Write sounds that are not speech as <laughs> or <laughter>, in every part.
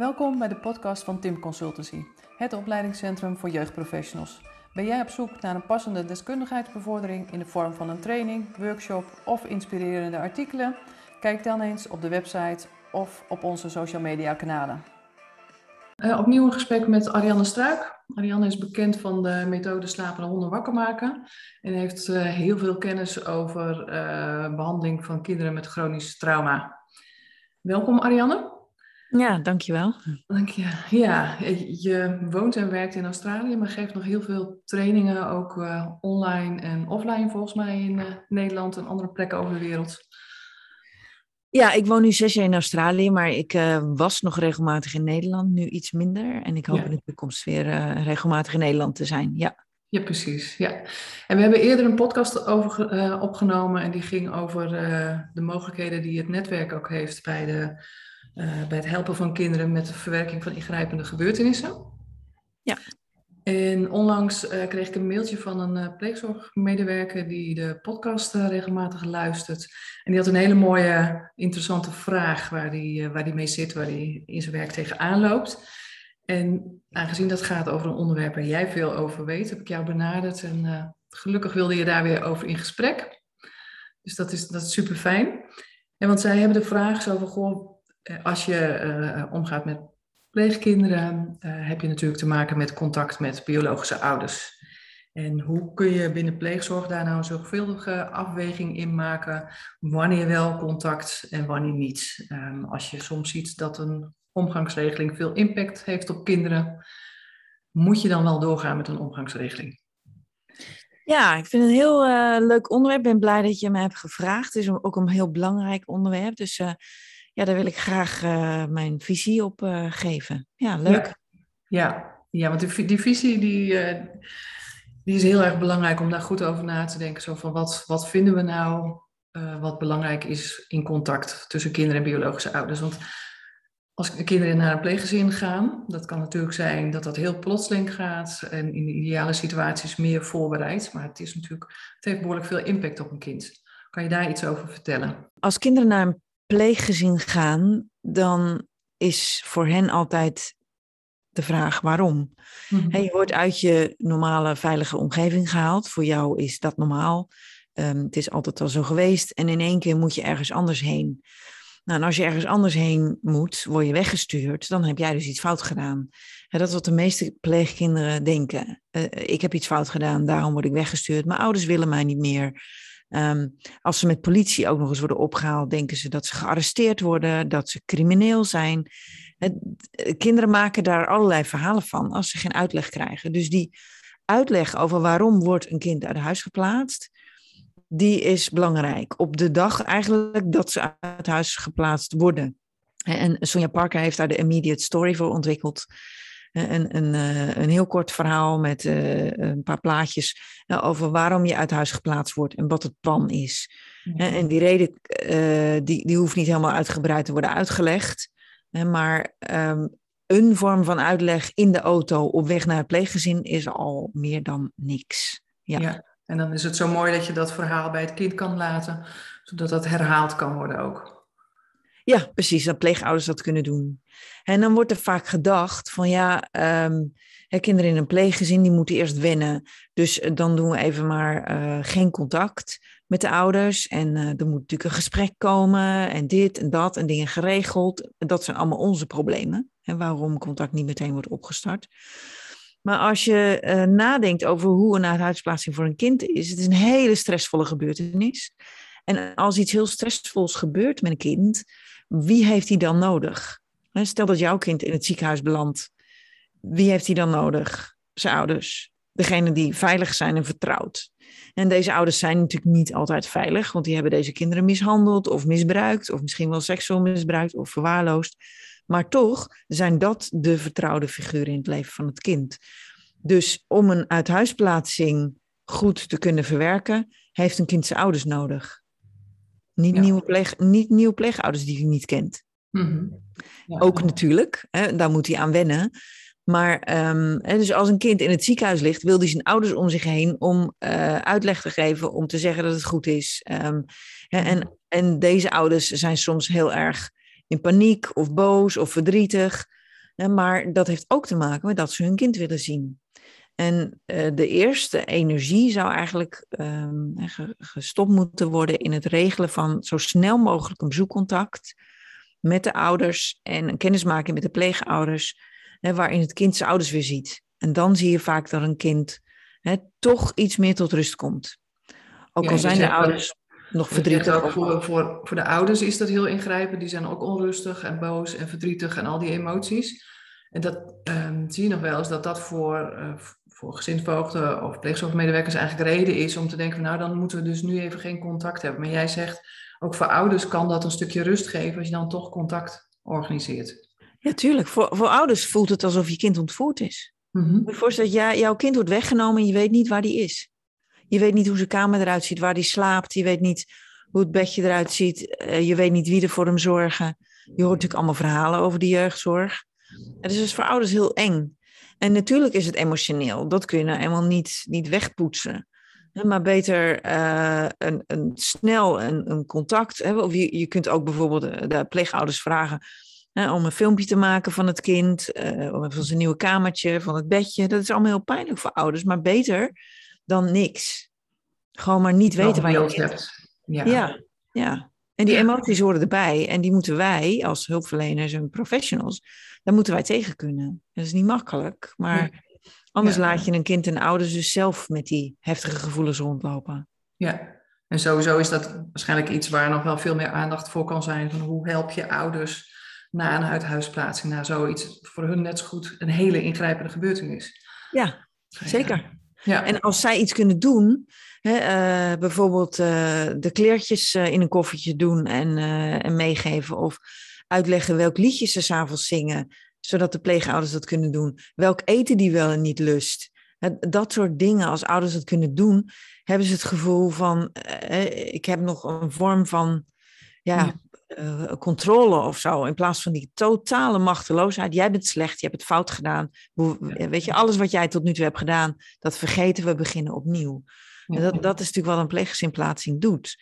Welkom bij de podcast van Tim Consultancy, het opleidingscentrum voor jeugdprofessionals. Ben jij op zoek naar een passende deskundigheidsbevordering in de vorm van een training, workshop of inspirerende artikelen? Kijk dan eens op de website of op onze social media kanalen. Uh, opnieuw een gesprek met Ariane Struik. Ariane is bekend van de methode slapende honden wakker maken en heeft uh, heel veel kennis over uh, behandeling van kinderen met chronisch trauma. Welkom Ariane. Ja, dankjewel. Dank je. Ja, je woont en werkt in Australië, maar geeft nog heel veel trainingen, ook uh, online en offline volgens mij in uh, Nederland en andere plekken over de wereld. Ja, ik woon nu zes jaar in Australië, maar ik uh, was nog regelmatig in Nederland, nu iets minder. En ik hoop ja. in de toekomst weer regelmatig in Nederland te zijn, ja. Ja, precies. Ja. En we hebben eerder een podcast over, uh, opgenomen en die ging over uh, de mogelijkheden die het netwerk ook heeft bij, de, uh, bij het helpen van kinderen met de verwerking van ingrijpende gebeurtenissen. Ja. En onlangs kreeg ik een mailtje van een pleegzorgmedewerker die de podcast regelmatig luistert. En die had een hele mooie, interessante vraag waar die, waar die mee zit, waar hij in zijn werk tegenaan loopt. En aangezien dat gaat over een onderwerp waar jij veel over weet, heb ik jou benaderd. En uh, gelukkig wilde je daar weer over in gesprek. Dus dat is, dat is super fijn. En want zij hebben de vraag zo van, goh, als je uh, omgaat met pleegkinderen, uh, heb je natuurlijk te maken met contact met biologische ouders. En hoe kun je binnen pleegzorg daar nou een zorgvuldige afweging in maken? Wanneer wel contact en wanneer niet? Um, als je soms ziet dat een omgangsregeling veel impact heeft op kinderen, moet je dan wel doorgaan met een omgangsregeling? Ja, ik vind het een heel leuk onderwerp. Ik ben blij dat je me hebt gevraagd. Het is ook een heel belangrijk onderwerp. Dus ja, daar wil ik graag uh, mijn visie op geven. Ja, leuk. Ja, ja. ja want die, die visie die, die is heel erg belangrijk om daar goed over na te denken. Zo van wat, wat vinden we nou wat belangrijk is in contact tussen kinderen en biologische ouders? Want als kinderen naar een pleeggezin gaan, dat kan natuurlijk zijn dat dat heel plotseling gaat en in de ideale situaties meer voorbereid. Maar het, is natuurlijk, het heeft behoorlijk veel impact op een kind. Kan je daar iets over vertellen? Als kinderen naar een pleeggezin gaan, dan is voor hen altijd de vraag waarom. Hey, je wordt uit je normale veilige omgeving gehaald. Voor jou is dat normaal. Um, het is altijd al zo geweest. En in één keer moet je ergens anders heen. Nou, en als je ergens anders heen moet, word je weggestuurd, dan heb jij dus iets fout gedaan. dat is wat de meeste pleegkinderen denken. Uh, ik heb iets fout gedaan, daarom word ik weggestuurd. Mijn ouders willen mij niet meer. Um, als ze met politie ook nog eens worden opgehaald, denken ze dat ze gearresteerd worden, dat ze crimineel zijn. Het, kinderen maken daar allerlei verhalen van als ze geen uitleg krijgen. Dus die uitleg over waarom wordt een kind uit huis geplaatst, die is belangrijk. Op de dag eigenlijk dat ze uit huis geplaatst worden. En Sonja Parker heeft daar de immediate story voor ontwikkeld. Een, een, eh, een heel kort verhaal met uh, een paar plaatjes over waarom je uit huis geplaatst wordt en wat het plan is. En die reden die, die hoeft niet helemaal uitgebreid te worden uitgelegd. Maar um, een vorm van uitleg in de auto op weg naar het pleeggezin is al meer dan niks. ja. ja. En dan is het zo mooi dat je dat verhaal bij het kind kan laten, zodat dat herhaald kan worden ook. Ja, precies, dat pleegouders dat kunnen doen. En dan wordt er vaak gedacht van ja, um, kinderen in een pleeggezin die moeten eerst wennen. Dus eh, dan doen we even maar uh, geen contact met de ouders. En uh, er moet natuurlijk een gesprek komen en dit en dat en dingen geregeld. Dat zijn allemaal onze problemen. En waarom contact niet meteen wordt opgestart. Maar als je nadenkt over hoe een uithuisplaatsing voor een kind is, het is een hele stressvolle gebeurtenis. En als iets heel stressvols gebeurt met een kind, wie heeft die dan nodig? Stel dat jouw kind in het ziekenhuis belandt. Wie heeft hij dan nodig? Zijn ouders. Degene die veilig zijn en vertrouwd. En deze ouders zijn natuurlijk niet altijd veilig, want die hebben deze kinderen mishandeld of misbruikt, of misschien wel seksueel misbruikt of verwaarloosd. Maar toch zijn dat de vertrouwde figuren in het leven van het kind. Dus om een uithuisplaatsing goed te kunnen verwerken, heeft een kind zijn ouders nodig. Niet, nieuwe, pleeg, niet nieuwe pleegouders die hij niet kent. Ja, Ook natuurlijk, hè, daar moet hij aan wennen. Maar um, dus als een kind in het ziekenhuis ligt, wil hij zijn ouders om zich heen om uh, uitleg te geven, om te zeggen dat het goed is. Um, en, en deze ouders zijn soms heel erg in paniek of boos of verdrietig. Maar dat heeft ook te maken met dat ze hun kind willen zien. En uh, de eerste energie zou eigenlijk um, gestopt moeten worden in het regelen van zo snel mogelijk een bezoekcontact met de ouders en een kennismaking met de pleegouders, hè, waarin het kind zijn ouders weer ziet. En dan zie je vaak dat een kind hè, toch iets meer tot rust komt. Ook al zijn de ouders nog verdrietig. Ook voor, voor, voor de ouders is dat heel ingrijpend. Die zijn ook onrustig en boos en verdrietig en al die emoties. En dat um, zie je nog wel eens dat dat voor, uh, voor gezinsvoogden of pleegzorgmedewerkers eigenlijk reden is om te denken van nou dan moeten we dus nu even geen contact hebben. Maar jij zegt ook voor ouders kan dat een stukje rust geven als je dan toch contact organiseert. Ja, tuurlijk. Voor, voor ouders voelt het alsof je kind ontvoerd is. Mm -hmm. Je voorstellen dat jouw kind wordt weggenomen en je weet niet waar die is. Je weet niet hoe zijn kamer eruit ziet, waar die slaapt. Je weet niet hoe het bedje eruit ziet. Uh, je weet niet wie er voor hem zorgen. Je hoort natuurlijk allemaal verhalen over de jeugdzorg. Het is dus voor ouders heel eng. En natuurlijk is het emotioneel. Dat kun je nou eenmaal niet, niet wegpoetsen. Maar beter uh, een, een, snel een, een contact. Hè? Of je, je kunt ook bijvoorbeeld de, de pleegouders vragen hè, om een filmpje te maken van het kind. Uh, van zijn nieuwe kamertje, van het bedje. Dat is allemaal heel pijnlijk voor ouders. Maar beter dan niks. Gewoon maar niet weten waar je hebt. Ja. ja, ja. En die emoties horen erbij. En die moeten wij als hulpverleners en professionals, daar moeten wij tegen kunnen. Dat is niet makkelijk. Maar anders laat je een kind en ouders dus zelf met die heftige gevoelens rondlopen. Ja, en sowieso is dat waarschijnlijk iets waar nog wel veel meer aandacht voor kan zijn. Van hoe help je ouders na een uithuisplaatsing, na zoiets voor hun net zo goed een hele ingrijpende gebeurtenis. Ja, zeker. Ja. En als zij iets kunnen doen, hè, uh, bijvoorbeeld uh, de kleertjes uh, in een koffertje doen en, en meegeven, of uitleggen welk liedje ze s'avonds zingen, zodat de pleegouders dat kunnen doen, welk eten die wel en niet lust. Dat soort dingen, als ouders dat kunnen doen, hebben ze het gevoel van, ik heb nog een vorm van ja, uh, controle of zo. In plaats van die totale machteloosheid. Jij bent slecht, je hebt het fout gedaan. Weet je, alles wat jij tot nu toe hebt gedaan, dat vergeten we, beginnen opnieuw. En dat, dat is natuurlijk wat een pleeggezinplaatsing doet.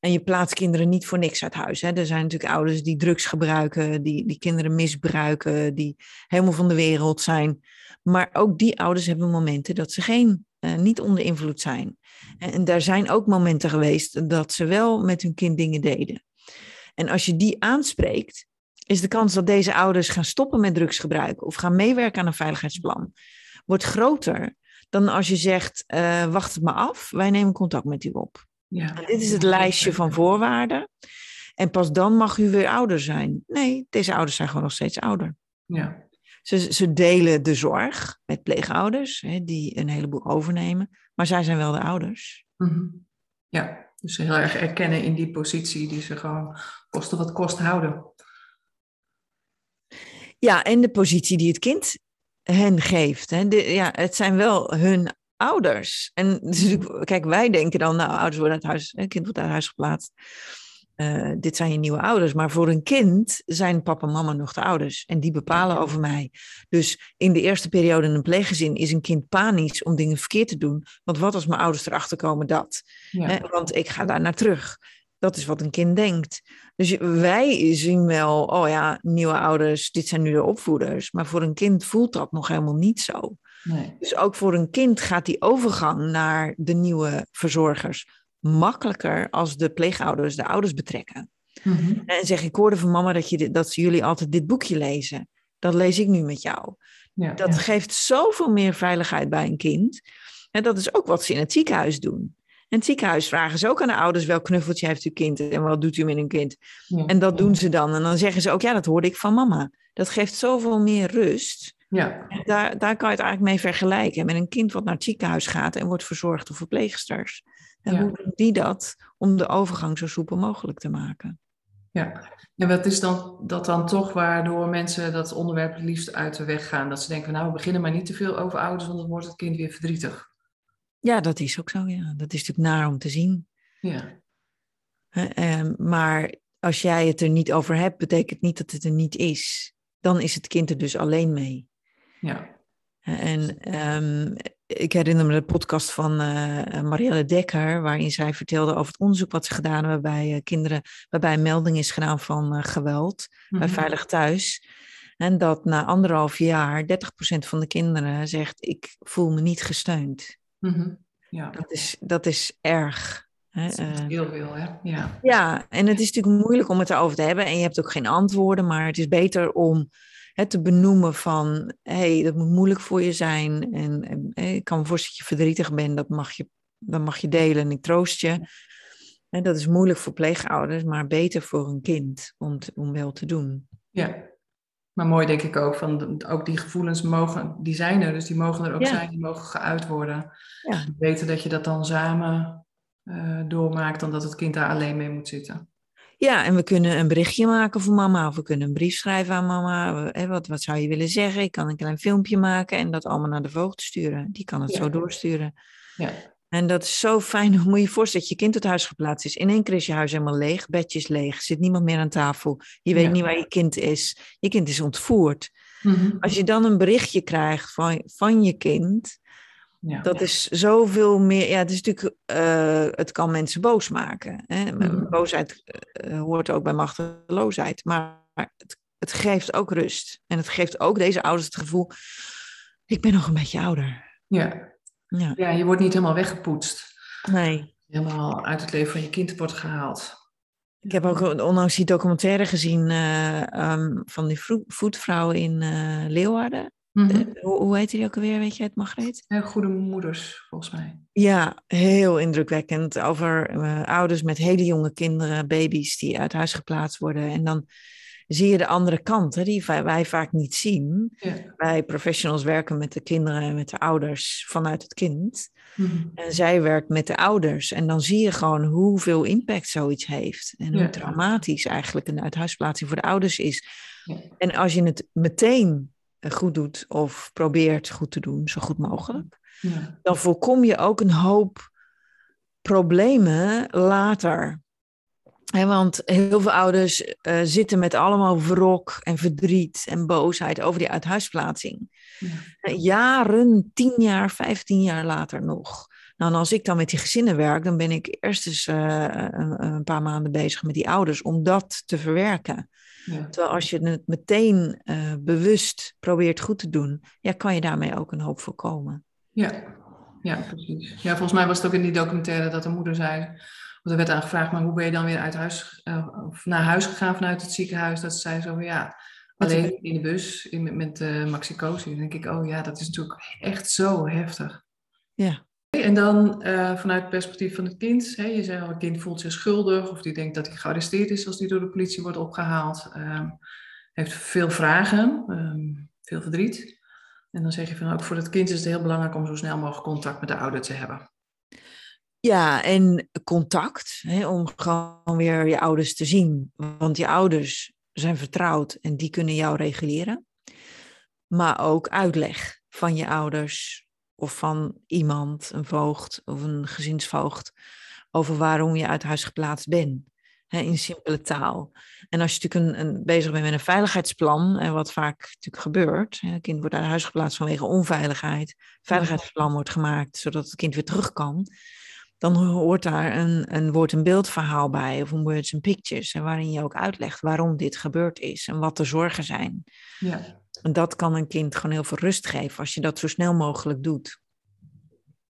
En je plaatst kinderen niet voor niks uit huis. Hè. Er zijn natuurlijk ouders die drugs gebruiken, die, die kinderen misbruiken, die helemaal van de wereld zijn. Maar ook die ouders hebben momenten dat ze geen, uh, niet onder invloed zijn. En, en daar zijn ook momenten geweest dat ze wel met hun kind dingen deden. En als je die aanspreekt, is de kans dat deze ouders gaan stoppen met drugsgebruik of gaan meewerken aan een veiligheidsplan, wordt groter dan als je zegt, uh, wacht het maar af, wij nemen contact met u op. Ja. dit is het lijstje van voorwaarden. En pas dan mag u weer ouder zijn. Nee, deze ouders zijn gewoon nog steeds ouder. Ja. Ze, ze delen de zorg met pleegouders, hè, die een heleboel overnemen, maar zij zijn wel de ouders. Mm -hmm. Ja, dus heel erg erkennen in die positie die ze gewoon kosten wat kost houden. Ja, en de positie die het kind hen geeft. Hè. De, ja, het zijn wel hun ouders. En dus, kijk, wij denken dan, nou, ouders worden uit huis, het kind wordt uit huis geplaatst. Uh, dit zijn je nieuwe ouders. Maar voor een kind zijn papa en mama nog de ouders. En die bepalen over mij. Dus in de eerste periode in een pleeggezin is een kind panisch om dingen verkeerd te doen. Want wat als mijn ouders erachter komen dat? Ja. want ik ga daar naar terug. Dat is wat een kind denkt. Dus wij zien wel, oh ja, nieuwe ouders, dit zijn nu de opvoeders. Maar voor een kind voelt dat nog helemaal niet zo. Nee. Dus ook voor een kind gaat die overgang naar de nieuwe verzorgers makkelijker als de pleegouders de ouders betrekken. Mm-hmm. En zeg ik hoorde van mama dat, je dit, dat jullie altijd dit boekje lezen. Dat lees ik nu met jou. Ja, dat geeft zoveel meer veiligheid bij een kind. En dat is ook wat ze in het ziekenhuis doen. In het ziekenhuis vragen ze ook aan de ouders welk knuffeltje heeft uw kind en wat doet u met een kind. Ja, en dat doen ze dan. En dan zeggen ze ook, ja, dat hoorde ik van mama. Dat geeft zoveel meer rust. Ja. Daar, daar kan je het eigenlijk mee vergelijken. Met een kind wat naar het ziekenhuis gaat en wordt verzorgd door verpleegsters. En hoe doen die dat om de overgang zo soepel mogelijk te maken? Ja, en wat is dan dat dan toch waardoor mensen dat onderwerp het liefst uit de weg gaan? Dat ze denken, nou, we beginnen maar niet te veel over ouders, want dan wordt het kind weer verdrietig. Ja, dat is ook zo, ja. Dat is natuurlijk naar om te zien. Ja. Uh, maar als jij het er niet over hebt, betekent niet dat het er niet is. Dan is het kind er dus alleen mee. Ja. En um, ik herinner me de podcast van uh, Marielle Dekker, waarin zij vertelde over het onderzoek wat ze gedaan hebben bij uh, kinderen, waarbij een melding is gedaan van uh, geweld bij mhm. Veilig Thuis. En dat na anderhalf jaar 30% van de kinderen zegt: Ik voel me niet gesteund. Mhm. Ja, Dat is, dat is erg. Dat is eh. heel veel, hè? Ja. Ja, en het is natuurlijk moeilijk om het erover te hebben. En je hebt ook geen antwoorden, maar het is beter om het te benoemen van... hé, hey, dat moet moeilijk voor je zijn. En, en ik kan me voorstellen dat je verdrietig bent, dat mag je, dat mag je delen en ik troost je. En dat is moeilijk voor pleegouders, maar beter voor een kind om, te- om wel te doen. ja. Maar mooi denk ik ook, van ook die gevoelens mogen, die zijn er, dus die mogen er ook Ja. zijn, die mogen geuit worden. Ja. Beter dat je dat dan samen eh, doormaakt, dan dat het kind daar alleen mee moet zitten. Ja, en we kunnen een berichtje maken voor mama, of we kunnen een brief schrijven aan mama. Wat, wat zou je willen zeggen? Ik kan een klein filmpje maken en dat allemaal naar de voogd sturen. Die kan het Ja. zo doorsturen. Ja. En dat is zo fijn. <laughs> Hoe moet je je voorstellen dat je kind uit huis geplaatst is? In één keer is je huis helemaal leeg, bedjes leeg, zit niemand meer aan tafel. Je weet Ja. niet waar je kind is. Je kind is ontvoerd. Mhm. Als je dan een berichtje krijgt van, van je kind, ja. dat is zoveel meer. Ja, het is natuurlijk, eh, het kan mensen boos maken. Hè? Mhm. Boosheid eh, hoort ook bij machteloosheid. Maar het, het geeft ook rust. En het geeft ook deze ouders het gevoel: ik ben nog een beetje ouder. ja. Ja, ja, je wordt niet helemaal weggepoetst. nee. Helemaal uit het leven van je kind wordt gehaald. Ik heb ook onlangs die documentaire gezien eh, ehm, van die vro- voetvrouw in eh, Mhm. Eh, hoe, hoe heet die ook alweer, weet je het, Margreet? Goede moeders, volgens mij. Ja, heel indrukwekkend. Over eh, ouders met hele jonge kinderen, baby's die uit huis geplaatst worden. En dan zie je de andere kant, hè, die wij, wij vaak niet zien. Ja. Wij professionals werken met de kinderen en met de ouders vanuit het kind. Mhm. En zij werkt met de ouders. En dan zie je gewoon hoeveel impact zoiets heeft. En hoe Ja. traumatisch eigenlijk een uithuisplaatsing voor de ouders is. Ja. En als je het meteen goed doet of probeert goed te doen, zo goed mogelijk, Ja. dan voorkom je ook een hoop problemen later. Hè, want heel veel ouders eh, zitten met allemaal wrok en verdriet en boosheid over die uithuisplaatsing. Ja. Eh, Jaren, tien jaar, vijftien jaar later nog. Nou, en als ik dan met die gezinnen werk, dan ben ik eerst eens eh, een, een paar maanden bezig met die ouders om dat te verwerken. Ja. Terwijl als je het meteen eh, bewust probeert goed te doen, ja, kan je daarmee ook een hoop voorkomen. Ja. ja, precies. Ja, volgens mij was het ook in die documentaire dat de moeder zei... Want er werd aangevraagd, maar hoe ben je dan weer uit huis, eh, of naar huis gegaan vanuit het ziekenhuis? Dat ze zei zo van ja, alleen in de bus in, met, met uh, maxicosi. Dan denk ik, oh ja, dat is natuurlijk echt zo heftig. Ja. En dan uh, vanuit het perspectief van het kind. Hè, je zei al, het kind voelt zich schuldig of die denkt dat hij gearresteerd is als die door de politie wordt opgehaald. Um, heeft veel vragen, um, veel verdriet. En dan zeg je van ook voor het kind is het heel belangrijk om zo snel mogelijk contact met de ouder te hebben. Ja, en contact, hè, om gewoon weer je ouders te zien. Want je ouders zijn vertrouwd en die kunnen jou reguleren. Maar ook uitleg van je ouders of van iemand, een voogd of een gezinsvoogd, over waarom je uit huis geplaatst bent. In simpele taal. En als je natuurlijk een, een, bezig bent met een veiligheidsplan, en wat vaak natuurlijk gebeurt, hè, een kind wordt uit huis geplaatst vanwege onveiligheid, veiligheidsplan wordt gemaakt zodat het kind weer terug kan dan hoort daar een, een woord- en beeldverhaal bij, of een words and pictures, en waarin je ook uitlegt waarom dit gebeurd is en wat de zorgen zijn. Ja. En dat kan een kind gewoon heel veel rust geven als je dat zo snel mogelijk doet.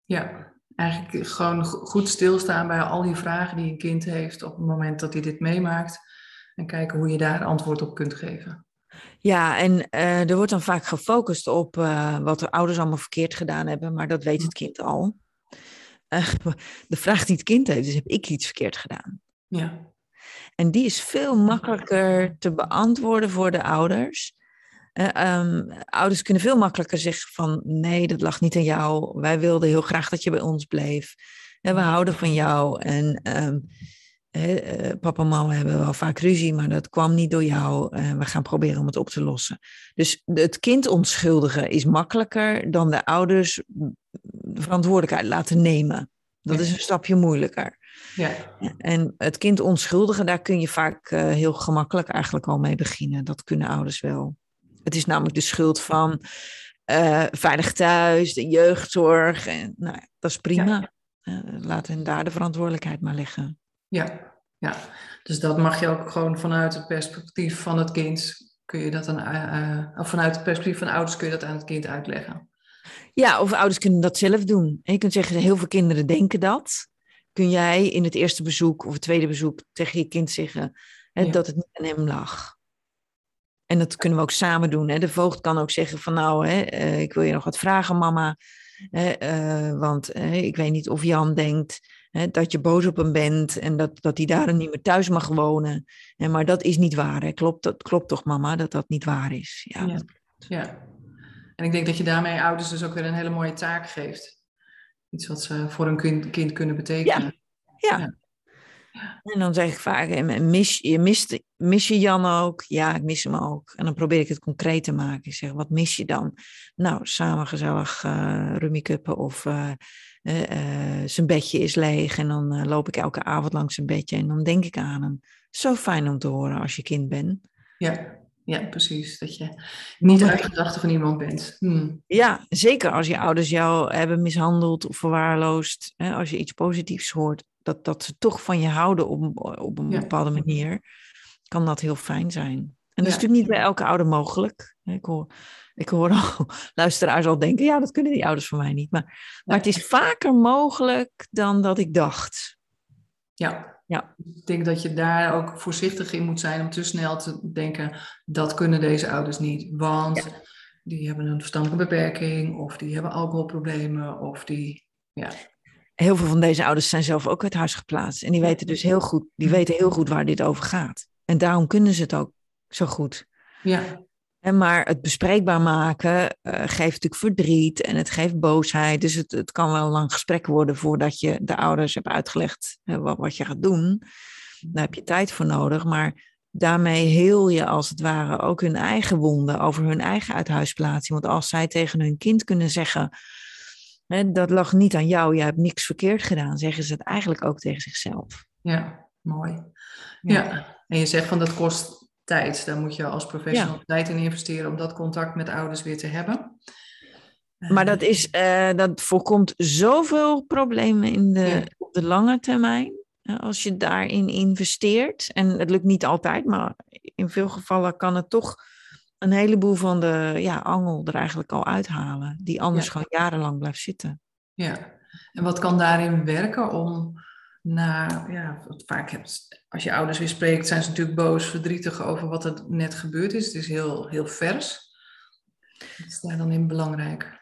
Ja, eigenlijk gewoon goed stilstaan bij al die vragen die een kind heeft op het moment dat hij dit meemaakt. En kijken hoe je daar antwoord op kunt geven. Ja, en uh, er wordt dan vaak gefocust op uh, wat de ouders allemaal verkeerd gedaan hebben, maar dat weet het kind al. Uh, <laughs> de vraag die het kind heeft is, heb ik iets verkeerd gedaan? Ja. En die is veel makkelijker te beantwoorden voor de ouders. Uh, um, ouders kunnen veel makkelijker zeggen van, nee, dat lag niet aan jou. Wij wilden heel graag dat je bij ons bleef. En we houden van jou. En um, uh, papa en mama hebben wel vaak ruzie, maar dat kwam niet door jou. En we gaan proberen om het op te lossen. Dus het kind onschuldigen is makkelijker dan de ouders de verantwoordelijkheid laten nemen. Dat is een stapje moeilijker. Ja. En het kind onschuldigen, daar kun je vaak uh, heel gemakkelijk eigenlijk al mee beginnen. Dat kunnen ouders wel. Het is namelijk de schuld van uh, veilig thuis, de jeugdzorg. En, nou, dat is prima. Ja. Uh, laat hen daar de verantwoordelijkheid maar leggen. Ja, ja, dus dat mag je ook gewoon vanuit het perspectief van het kind kun je dat dan, uh, of vanuit het perspectief van ouders kun je dat aan het kind uitleggen? Ja, of ouders kunnen dat zelf doen. En je kunt zeggen, heel veel kinderen denken dat. Kun jij in het eerste bezoek of het tweede bezoek tegen je kind zeggen hè, dat het niet aan hem lag? En dat kunnen we ook samen doen. Hè. De voogd kan ook zeggen van nou, hè, uh, ik wil je nog wat vragen mama. Hè, uh, want ik weet niet of Jan denkt dat je boos op hem bent en dat, dat hij daar niet meer thuis mag wonen. En, maar dat is niet waar. Hè. Klopt, dat klopt toch mama dat dat niet waar is? Ja. ja. ja. En ik denk dat je daarmee ouders dus ook weer een hele mooie taak geeft. Iets wat ze voor een kind, kind kunnen betekenen. Ja. ja. En dan zeg ik vaak, mis, je mist, mis je Jan ook? Ja, ik mis hem ook. En dan probeer ik het concreet te maken. Ik zeg, wat mis je dan? Nou, samen gezellig uh, rummikuppen of uh, uh, zijn bedje is leeg. En dan loop ik elke avond langs zijn bedje en dan denk ik aan hem. Zo fijn om te horen als je kind bent. Ja, ja, precies. Dat je niet uit gedachten van iemand bent. Hmm. Ja, zeker als je ouders jou hebben mishandeld of verwaarloosd. Hè, als je iets positiefs hoort, dat, dat ze toch van je houden op, op een bepaalde manier, kan dat heel fijn zijn. En dat is natuurlijk niet bij elke ouder mogelijk. Ik hoor, ik hoor al <laughs> luisteraars al denken, ja, dat kunnen die ouders van mij niet. Maar, maar het is vaker mogelijk dan dat ik dacht. Ja, ja. Ik denk dat je daar ook voorzichtig in moet zijn om te snel te denken, dat kunnen deze ouders niet. Want die hebben een verstandelijke beperking, of die hebben alcoholproblemen, of die, ja. Heel veel van deze ouders zijn zelf ook uit huis geplaatst. En die weten dus heel goed, die weten heel goed waar dit over gaat. En daarom kunnen ze het ook zo goed. Ja. En maar het bespreekbaar maken uh, geeft natuurlijk verdriet en het geeft boosheid. Dus het, het kan wel een lang gesprek worden voordat je de ouders hebt uitgelegd uh, wat, wat je gaat doen. Daar heb je tijd voor nodig. Maar daarmee heel je als het ware ook hun eigen wonden over hun eigen uithuisplaatsing. Want als zij tegen hun kind kunnen zeggen, dat lag niet aan jou, je hebt niks verkeerd gedaan, zeggen ze het eigenlijk ook tegen zichzelf. Ja, mooi. Ja, ja. en je zegt van dat kost tijd. Daar moet je als professional tijd in investeren om dat contact met ouders weer te hebben. Maar dat, is, uh, dat voorkomt zoveel problemen in de, op de lange termijn. Als je daarin investeert. En het lukt niet altijd, maar in veel gevallen kan het toch een heleboel van de ja, angel er eigenlijk al uithalen. Die anders gewoon jarenlang blijft zitten. Ja, en wat kan daarin werken om na, ja, vaak hebt, als je ouders weer spreekt, zijn ze natuurlijk boos, verdrietig over wat er net gebeurd is. Het is heel, heel vers. Wat is daar dan in belangrijk?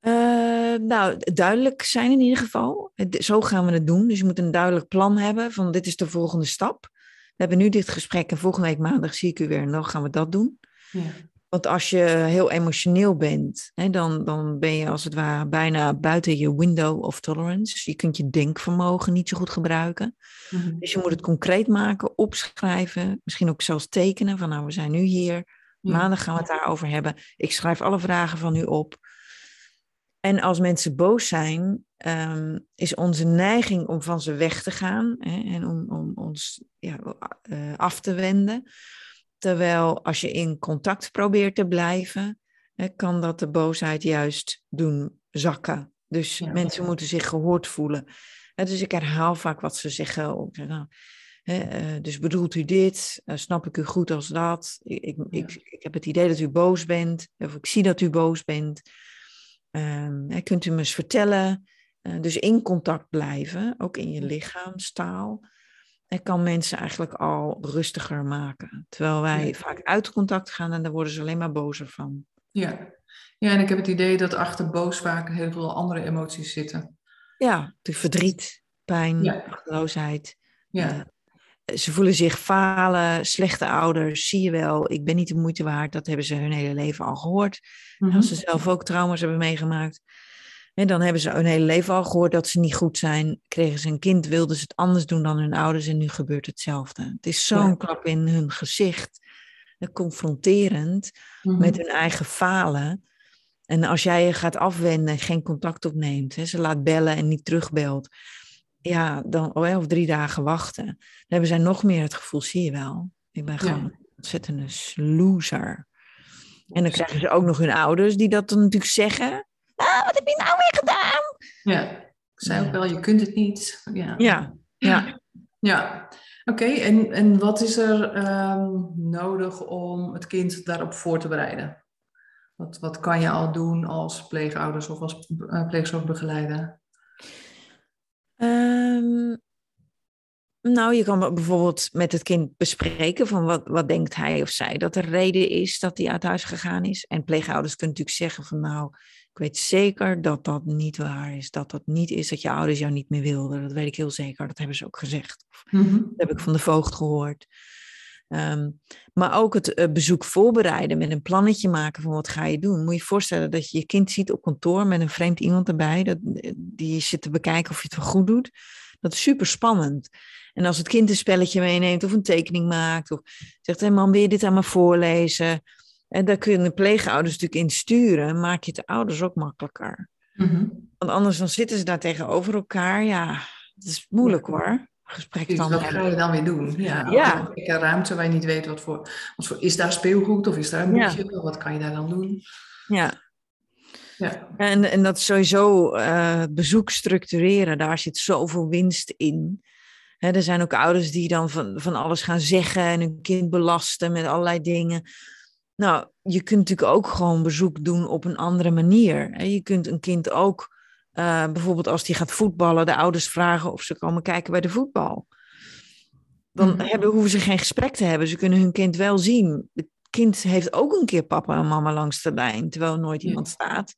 Uh, nou, duidelijk zijn in ieder geval. Zo gaan we het doen. Dus je moet een duidelijk plan hebben van dit is de volgende stap. We hebben nu dit gesprek en volgende week maandag zie ik u weer en dan gaan we dat doen. Ja. Want als je heel emotioneel bent, hè, dan, dan ben je als het ware bijna buiten je window of tolerance. Je kunt je denkvermogen niet zo goed gebruiken. Mhm. Dus je moet het concreet maken, opschrijven, misschien ook zelfs tekenen van nou, we zijn nu hier. Maandag gaan we het daarover hebben. Ik schrijf alle vragen van u op. En als mensen boos zijn, um, is onze neiging om van ze weg te gaan hè, en om, om ons ja, uh, af te wenden. Terwijl als je in contact probeert te blijven, kan dat de boosheid juist doen zakken. Dus mensen moeten zich gehoord voelen. dus ik herhaal vaak wat ze zeggen. Nou, dus bedoelt u dit? Eh, snap ik u goed als dat? Ik, ik, ik, ik, heb het idee dat u boos bent. Of ik zie dat u boos bent. Ehm, kunt u me eens vertellen? Eh, dus in contact blijven, ook in je lichaamstaal en kan mensen eigenlijk al rustiger maken. Terwijl wij vaak uit contact gaan en daar worden ze alleen maar bozer van. Ja. ja, en ik heb het idee dat achter boos vaak heel veel andere emoties zitten. Ja, de verdriet, pijn, ja. Ja. Uh, ze voelen zich falen, slechte ouders, zie je wel, ik ben niet de moeite waard. Dat hebben ze hun hele leven al gehoord. Mhm. Als ze zelf ook trauma's hebben meegemaakt. En dan hebben ze hun hele leven al gehoord dat ze niet goed zijn. Kregen ze een kind, wilden ze het anders doen dan hun ouders en nu gebeurt hetzelfde. Het is zo'n klap in hun gezicht, confronterend mhm. met hun eigen falen. En als jij je gaat afwenden en geen contact opneemt, hè, ze laat bellen en niet terugbelt, ja, dan, oh, of drie dagen wachten, dan hebben zij nog meer het gevoel, zie je wel, ik ben gewoon een ontzettende loser. En dan krijgen ze ook nog hun ouders die dat dan natuurlijk zeggen. Ah, wat heb je nou weer gedaan? Ja, ik zei ook wel, je kunt het niet. Ja, ja. ja. Ja, oké. En, en wat is er ehm, nodig om het kind daarop voor te bereiden? Wat, wat kan je al doen als pleegouders of als uh, pleegzorgbegeleider? Um, nou, je kan bijvoorbeeld met het kind bespreken van wat, wat denkt hij of zij dat de reden is dat hij uit huis gegaan is. En pleegouders kunnen natuurlijk zeggen van nou, ik weet zeker dat dat niet waar is. Dat dat niet is dat je ouders jou niet meer wilden. Dat weet ik heel zeker. Dat hebben ze ook gezegd. Mm Dat heb ik van de voogd gehoord. Ehm, maar ook het uh, bezoek voorbereiden met een plannetje maken van wat ga je doen. Moet je je voorstellen dat je je kind ziet op kantoor met een vreemd iemand erbij. Dat, die zit te bekijken of je het wel goed doet. Dat is super spannend. En als het kind een spelletje meeneemt of een tekening maakt. Of zegt, hé man, wil je dit aan me voorlezen? En daar kunnen pleegouders natuurlijk in sturen. Maak je het de ouders ook makkelijker. Mm Want anders dan zitten ze daar tegenover elkaar. Ja, het is moeilijk hoor. Gesprek dan wat ga je dan weer doen? Ja, ja. Een ruimte waar je niet weet wat voor, wat voor... Is daar speelgoed of is daar een boekje? Ja. Wat kan je daar dan doen? Ja. Ja. En, en dat sowieso uh, bezoek structureren, daar zit zoveel winst in er zijn ook ouders die dan van, van alles gaan zeggen en hun kind belasten met allerlei dingen. Nou, je kunt natuurlijk ook gewoon bezoek doen op een andere manier. Je kunt een kind ook, uh, bijvoorbeeld als die gaat voetballen, de ouders vragen of ze komen kijken bij de voetbal. Dan mm hebben, hoeven ze geen gesprek te hebben. Ze kunnen hun kind wel zien. Het kind heeft ook een keer papa en mama langs de lijn, terwijl nooit iemand staat.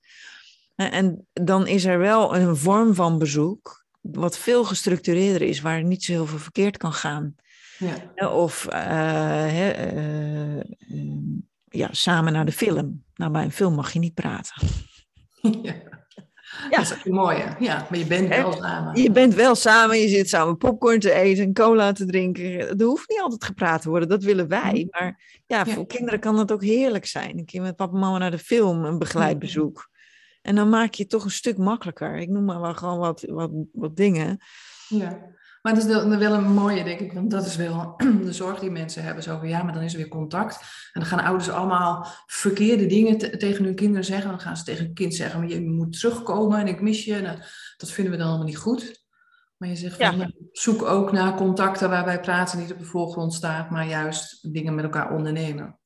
En dan is er wel een vorm van bezoek wat veel gestructureerder is, waar niet zo heel veel verkeerd kan gaan. Ja. Of uh, uh, ja, samen naar de film. Nou, bij een film mag je niet praten. <laughs> Ja. Ja. Dat is ook mooi, ja. Maar je bent wel samen. Je bent wel samen, je zit samen popcorn te eten, cola te drinken. Er hoeft niet altijd gepraat te worden, dat willen wij. Mm. Maar ja, voor kinderen kan dat ook heerlijk zijn. Een keer met papa en mama naar de film, een begeleid bezoek. En dan maak je het toch een stuk makkelijker. Ik noem maar wel gewoon wat, wat, wat dingen. Ja, maar het is wel een mooie, denk ik. Want dat is wel <clears throat> de zorg die mensen hebben. Zo van, ja, maar dan is er weer contact. En dan gaan ouders allemaal verkeerde dingen tegen hun kinderen zeggen. Dan gaan ze tegen hun kind zeggen, je moet terugkomen en ik mis je. Nou, dat vinden we dan allemaal niet goed. Maar je zegt, van, zoek ook naar contacten waarbij praten niet op de voorgrond staat, maar juist dingen met elkaar ondernemen.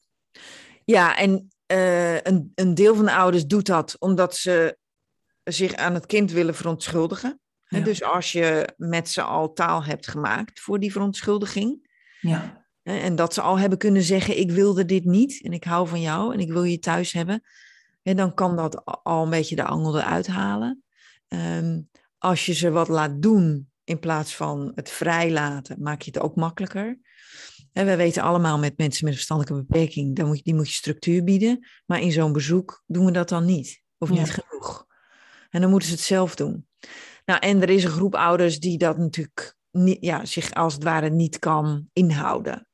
Ja, en uh, een, een deel van de ouders doet dat omdat ze zich aan het kind willen verontschuldigen. Dus als je met ze al taal hebt gemaakt voor die verontschuldiging. Ja. En dat ze al hebben kunnen zeggen: Ik wilde dit niet en ik hou van jou en ik wil je thuis hebben. En dan kan dat al een beetje de angel eruit halen. Um, als je ze wat laat doen in plaats van het vrijlaten, maak je het ook makkelijker. En wij weten allemaal met mensen met verstandelijke beperking, dan moet je, die moet je structuur bieden. Maar in zo'n bezoek doen we dat dan niet. Of niet genoeg. En dan moeten ze het zelf doen. Nou, en er is een groep ouders die dat natuurlijk niet, ja, zich als het ware niet kan inhouden.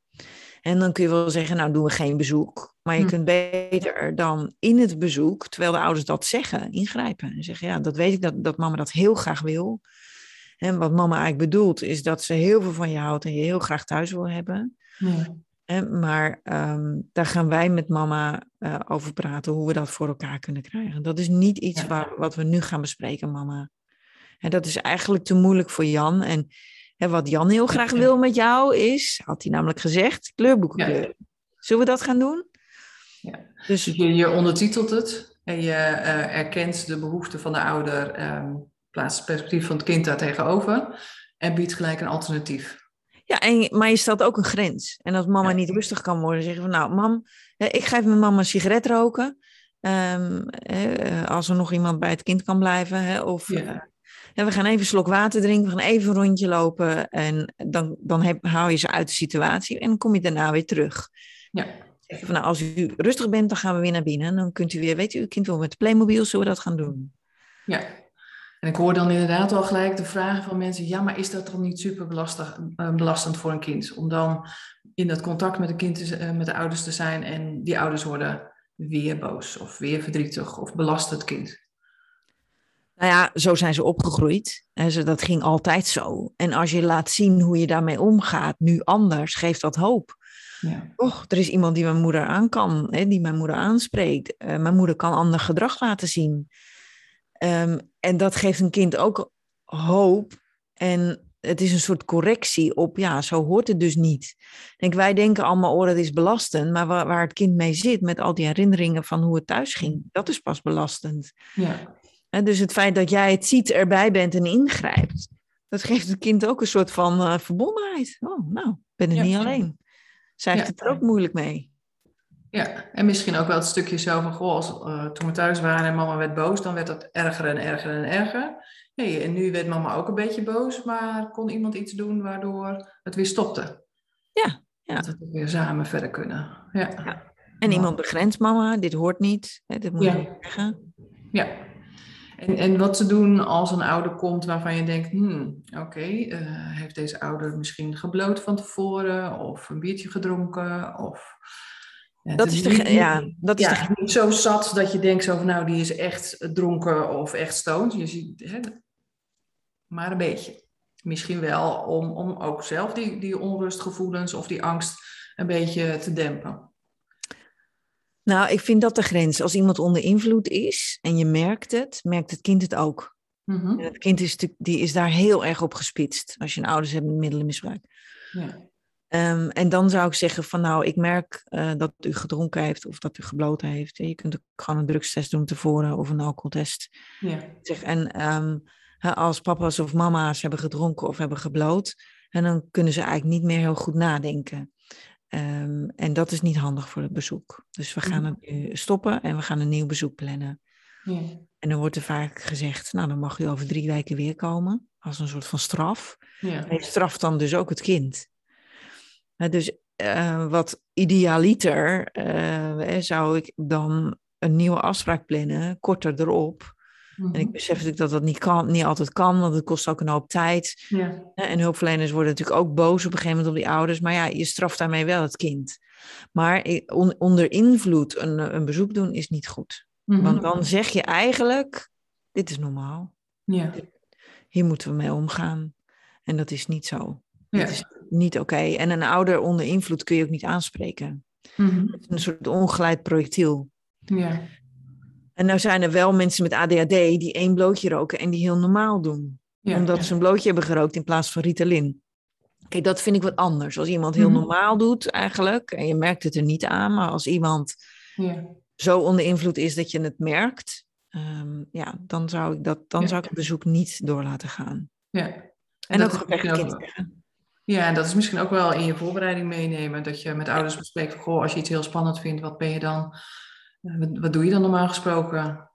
En dan kun je wel zeggen, nou doen we geen bezoek. Maar je hm. kunt beter dan in het bezoek, terwijl de ouders dat zeggen, ingrijpen. En zeggen, ja, dat weet ik dat, dat mama dat heel graag wil. En wat mama eigenlijk bedoelt, is dat ze heel veel van je houdt en je heel graag thuis wil hebben. Ja. maar ehm, daar gaan wij met mama uh, over praten, hoe we dat voor elkaar kunnen krijgen. Dat is niet iets waar, wat we nu gaan bespreken, mama. En dat is eigenlijk te moeilijk voor Jan. En hè, wat Jan heel graag wil met jou is, had hij namelijk gezegd, kleurboeken Zullen we dat gaan doen? Ja. Dus je, je ondertitelt het en je uh, erkent de behoeften van de ouder, um, plaatst het perspectief van het kind daar tegenover en biedt gelijk een alternatief. Ja, en, maar je stelt ook een grens. En als mama niet rustig kan worden, zeggen van nou, mam, ik geef mijn mama een sigaret roken. Um, als er nog iemand bij het kind kan blijven. Hè, of ja. We gaan even een slok water drinken, we gaan even een rondje lopen. En dan, dan heb, hou je ze uit de situatie en dan kom je daarna weer terug. Ja. Van, nou, als u rustig bent, dan gaan we weer naar binnen. En dan kunt u weer, weet u, uw kind wil met de Playmobil, zullen we dat gaan doen? Ja, en ik hoor dan inderdaad al gelijk de vragen van mensen, ja, maar is dat dan niet super eh, belastend voor een kind? Om dan in dat contact met de, kind eh, met de ouders te zijn en die ouders worden weer boos of weer verdrietig of belast het kind. Nou ja, zo zijn ze opgegroeid. En dat ging altijd zo. En als je laat zien hoe je daarmee omgaat, nu anders, geeft dat hoop. Ja. Och, er is iemand die mijn moeder aan kan, hè, die mijn moeder aanspreekt. Uh, mijn moeder kan ander gedrag laten zien. Um, en dat geeft een kind ook hoop. En het is een soort correctie op, ja, zo hoort het dus niet. Denk, wij denken allemaal, oh, dat is belastend. Maar waar, waar het kind mee zit, met al die herinneringen van hoe het thuis ging, dat is pas belastend. Ja. Dus het feit dat jij het ziet, erbij bent en ingrijpt, dat geeft het kind ook een soort van uh, verbondenheid. Oh, nou, ik ben er Ja. niet alleen. Zij heeft Ja. het er ook moeilijk mee. Ja, en misschien ook wel het stukje zo van, goh, als, eh, toen we thuis waren en mama werd boos, dan werd dat erger en erger en erger. Hey, en nu werd mama ook een beetje boos, maar kon iemand iets doen waardoor het weer stopte? Ja, ja. Dat we weer samen verder kunnen. Ja. En iemand begrenst mama, dit hoort niet. Hè, dit moet je Ja. En, en wat te doen als een ouder komt waarvan je denkt, hmm, oké, eh, heeft deze ouder misschien gebloot van tevoren of een biertje gedronken of... Ja, Dat is de, niet- ja, dat is ja, de niet zo zat dat je denkt zo van nou, die is echt dronken of echt stoned. Je ziet, hè, maar een beetje. Misschien wel om, om ook zelf die, die onrustgevoelens of die angst een beetje te dempen. Nou, ik vind dat de grens. Als iemand onder invloed is en je merkt het, merkt het kind het ook. Mhm. En het kind is, die is daar heel erg op gespitst als je een ouders hebt met middelenmisbruik. Ja. Ehm, en dan zou ik zeggen van nou, ik merk eh, dat u gedronken heeft of dat u gebloten heeft. Je kunt ook gewoon een drugstest doen tevoren of een alcoholtest. Ja. Zeg, en ehm, als papa's of mama's hebben gedronken of hebben gebloot, en dan kunnen ze eigenlijk niet meer heel goed nadenken. Ehm, en dat is niet handig voor het bezoek. Dus we gaan Mhm. het nu stoppen en we gaan een nieuw bezoek plannen. Ja. En dan wordt er vaak gezegd, nou dan mag u over drie weken weer komen, als een soort van straf. Ja. Hij straft dan dus ook het kind. Dus eh, wat idealiter eh, zou ik dan een nieuwe afspraak plannen, korter erop. En ik Mhm. besef natuurlijk dat dat niet, kan, niet altijd kan, want het kost ook een hoop tijd. Ja. En hulpverleners worden natuurlijk ook boos op een gegeven moment op die ouders. Maar ja, je straft daarmee wel het kind. Maar on- onder invloed een, een bezoek doen is niet goed. Mhm. Want dan zeg je eigenlijk, dit is normaal. Ja. Hier moeten we mee omgaan. En dat is niet zo. Ja. Het is niet oké. En een ouder onder invloed kun je ook niet aanspreken. Mhm. Een soort ongeleid projectiel. Ja. En nou zijn er wel mensen met ADHD die één blootje roken en die heel normaal doen. Ja. omdat ja. ze een blootje hebben gerookt in plaats van Ritalin. Kijk, dat vind ik wat anders. Als iemand heel Mhm. normaal doet eigenlijk, en je merkt het er niet aan, maar als iemand Ja. zo onder invloed is dat je het merkt, ehm, ja, dan zou ik dat, dan zou ik het bezoek niet door laten gaan. Ja. En, dat ook tegen het misschien kind ook- zeggen. Ja, en dat is misschien ook wel in je voorbereiding meenemen. Dat je met ouders bespreekt goh, als je iets heel spannend vindt, wat ben je dan? Wat, wat doe je dan normaal gesproken?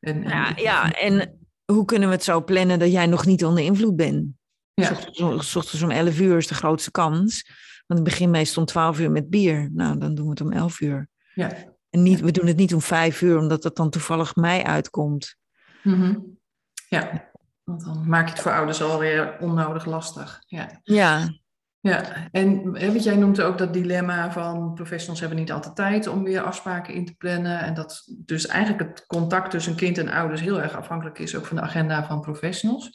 En, en- Ja, ja, en hoe kunnen we het zo plannen dat jij nog niet onder invloed bent? Ja. S ochtends om- S ochtends om 11 uur is de grootste kans. Want ik begin meestal om 12 uur met bier. Nou, dan doen we het om 11 uur. Ja. En niet, we doen het niet om 5 uur, omdat het dan toevallig mij uitkomt. Mhm. ja, want dan maak je het voor ouders alweer onnodig lastig. Ja. Ja, Ja, en want jij noemt ook dat dilemma van professionals hebben niet altijd tijd om weer afspraken in te plannen. En dat dus eigenlijk het contact tussen kind en ouders heel erg afhankelijk is ook van de agenda van professionals.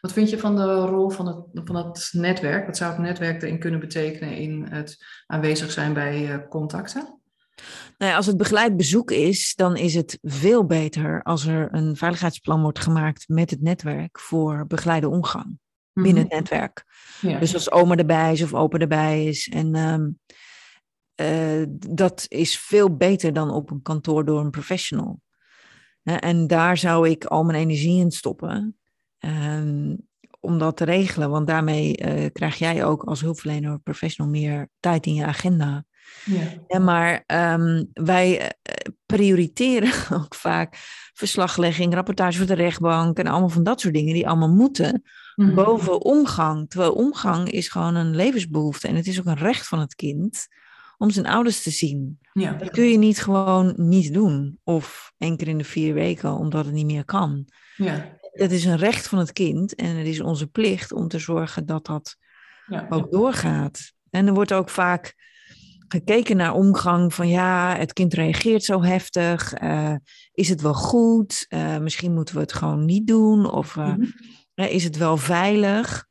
Wat vind je van de rol van het, van het netwerk? Wat zou het netwerk erin kunnen betekenen in het aanwezig zijn bij eh, contacten? nou ja, als het begeleid bezoek is, dan is het veel beter als er een veiligheidsplan wordt gemaakt met het netwerk voor begeleide omgang binnen het netwerk. Mhm. Ja. Dus als oma erbij is of opa erbij is. En ehm, eh, dat is veel beter dan op een kantoor door een professional. En daar zou ik al mijn energie in stoppen. ehm, om dat te regelen. Want daarmee eh, krijg jij ook als hulpverlener of professional meer tijd in je agenda. ja. Ja, maar ehm, wij eh, prioriteren <laughs> ook vaak verslaglegging, rapportage voor de rechtbank en allemaal van dat soort dingen die allemaal moeten Mhm. boven omgang. Terwijl omgang is gewoon een levensbehoefte en het is ook een recht van het kind om zijn ouders te zien. Ja. Dat kun je niet gewoon niet doen of één keer in de vier weken omdat het niet meer kan. Ja. Het is een recht van het kind en het is onze plicht om te zorgen dat dat Ja. ook doorgaat. En er wordt ook vaak gekeken naar omgang van ja, het kind reageert zo heftig. eh, is het wel goed? Eh, misschien moeten we het gewoon niet doen. Of eh, Mhm. Is het wel veilig?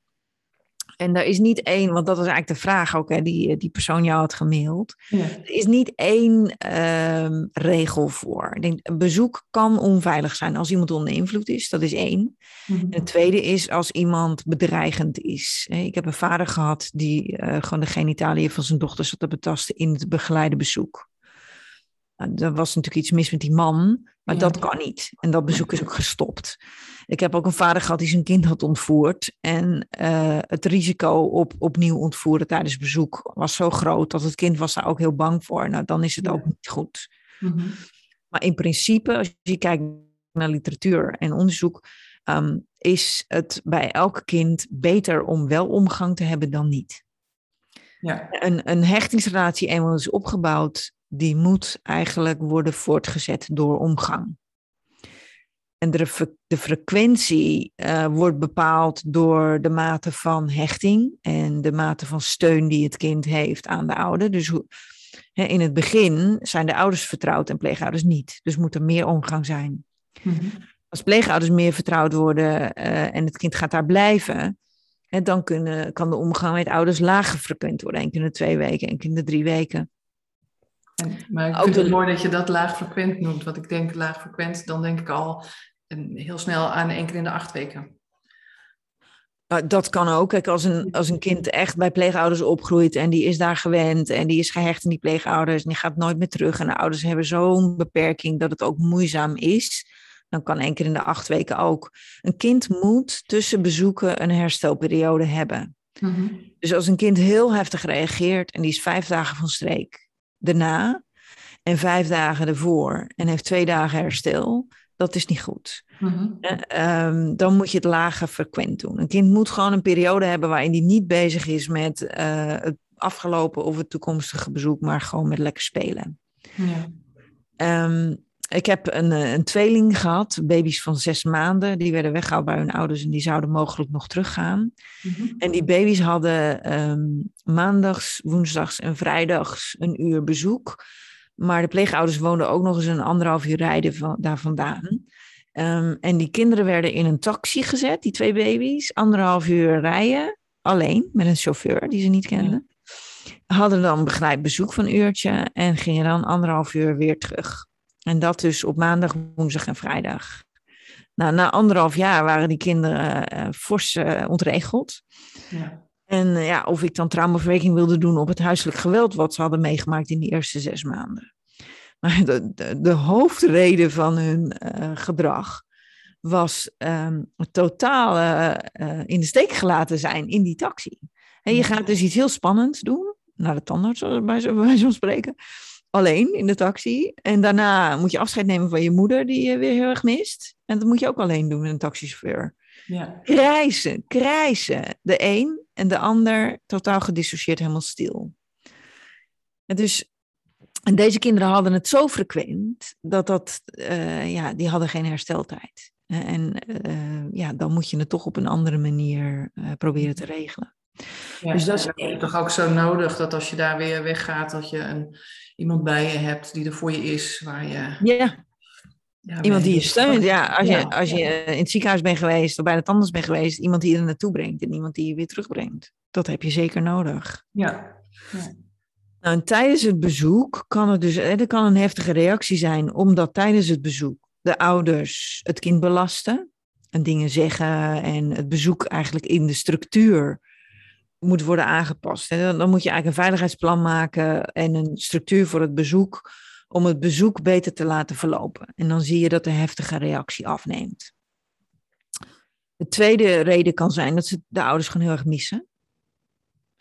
En er is niet één, want dat was eigenlijk de vraag ook, hè, die, die persoon jou had gemaild. Ja. Er is niet één ehm, regel voor. Ik denk, een bezoek kan onveilig zijn als iemand onder invloed is, dat is één. Mhm. En het tweede is als iemand bedreigend is. Ik heb een vader gehad die eh, gewoon de genitaliën van zijn dochter zat te betasten in het begeleide bezoek. Nou, er was natuurlijk iets mis met die man, maar Ja. dat kan niet. En dat bezoek is ook gestopt. Ik heb ook een vader gehad die zijn kind had ontvoerd. En eh, het risico op opnieuw ontvoeren tijdens bezoek was zo groot dat het kind was daar ook heel bang voor. Nou, dan is het Ja. ook niet goed. Mhm. Maar in principe, als je kijkt naar literatuur en onderzoek, ehm, is het bij elk kind beter om wel omgang te hebben dan niet. Ja. Een, een hechtingsrelatie eenmaal is opgebouwd, die moet eigenlijk worden voortgezet door omgang. En de, de frequentie eh, wordt bepaald door de mate van hechting en de mate van steun die het kind heeft aan de ouder. Dus hoe, hè, in het begin zijn de ouders vertrouwd en pleegouders niet. Dus moet er meer omgang zijn. Mhm. Als pleegouders meer vertrouwd worden eh, en het kind gaat daar blijven, hè, dan kunnen, kan de omgang met ouders lager frequent worden. Eén keer in de twee weken, één keer in de drie weken. En, maar ik vind het mooi dat je dat laagfrequent noemt. Want ik denk laagfrequent, dan denk ik al heel snel aan één keer in de acht weken. Dat kan ook. Kijk, als een, als een kind echt bij pleegouders opgroeit en die is daar gewend en die is gehecht aan die pleegouders en die gaat nooit meer terug en de ouders hebben zo'n beperking dat het ook moeizaam is, dan kan één keer in de acht weken ook. Een kind moet tussen bezoeken een herstelperiode hebben. Mhm. Dus als een kind heel heftig reageert en die is vijf dagen van streek daarna en vijf dagen ervoor en heeft twee dagen herstel, dat is niet goed. Mhm. Eh, ehm, dan moet je het lager frequent doen. Een kind moet gewoon een periode hebben waarin die niet bezig is met eh, het afgelopen of het toekomstige bezoek, maar gewoon met lekker spelen. Ja. Ehm, ik heb een, eh, een tweeling gehad, baby's van zes maanden. Die werden weggehaald bij hun ouders en die zouden mogelijk nog teruggaan. Mhm. En die baby's hadden ehm, maandags, woensdags en vrijdags een uur bezoek. Maar de pleegouders woonden ook nog eens een anderhalf uur rijden van, daar vandaan. Ehm, en die kinderen werden in een taxi gezet, die twee baby's. Anderhalf uur rijden, alleen, met een chauffeur die ze niet kenden. Hadden dan begeleid bezoek van een uurtje en gingen dan anderhalf uur weer terug. En dat dus op maandag, woensdag en vrijdag. Nou, na anderhalf jaar waren die kinderen eh, fors eh, ontregeld. Ja. En eh, ja, of ik dan traumaverwerking wilde doen op het huiselijk geweld wat ze hadden meegemaakt in die eerste zes maanden. <laughs> Maar de, de, de hoofdreden van hun eh, gedrag was het totaal eh, in de steek gelaten zijn in die taxi. En je gaat dus iets heel spannends doen, naar de tandarts bij van <laughs> spreken, alleen in de taxi. En daarna moet je afscheid nemen van je moeder die je weer heel erg mist. En dat moet je ook alleen doen met een taxichauffeur Ja. krijsen, krijsen. De een en de ander totaal gedissocieerd, helemaal stil. En dus, en deze kinderen hadden het zo frequent dat dat, eh, ja, die hadden geen hersteltijd. Eh, En eh, ja, dan moet je het toch op een andere manier proberen te regelen. Ja, Dus dat is toch ook zo nodig dat als je daar weer weggaat, dat je een, iemand bij je hebt die er voor je is, waar je... Ja, Ja, iemand die je steunt. Ja, als Ja, je, als je in het ziekenhuis bent geweest of bij de tandarts bent geweest, iemand die je er naartoe brengt en iemand die je weer terugbrengt. Dat heb je zeker nodig. Ja. Nou, en tijdens het bezoek kan het dus, er kan een heftige reactie zijn, omdat tijdens het bezoek de ouders het kind belasten en dingen zeggen en het bezoek eigenlijk in de structuur moet worden aangepast. En dan, dan moet je eigenlijk een veiligheidsplan maken en een structuur voor het bezoek om het bezoek beter te laten verlopen. En dan zie je dat de heftige reactie afneemt. De tweede reden kan zijn dat ze de ouders gewoon heel erg missen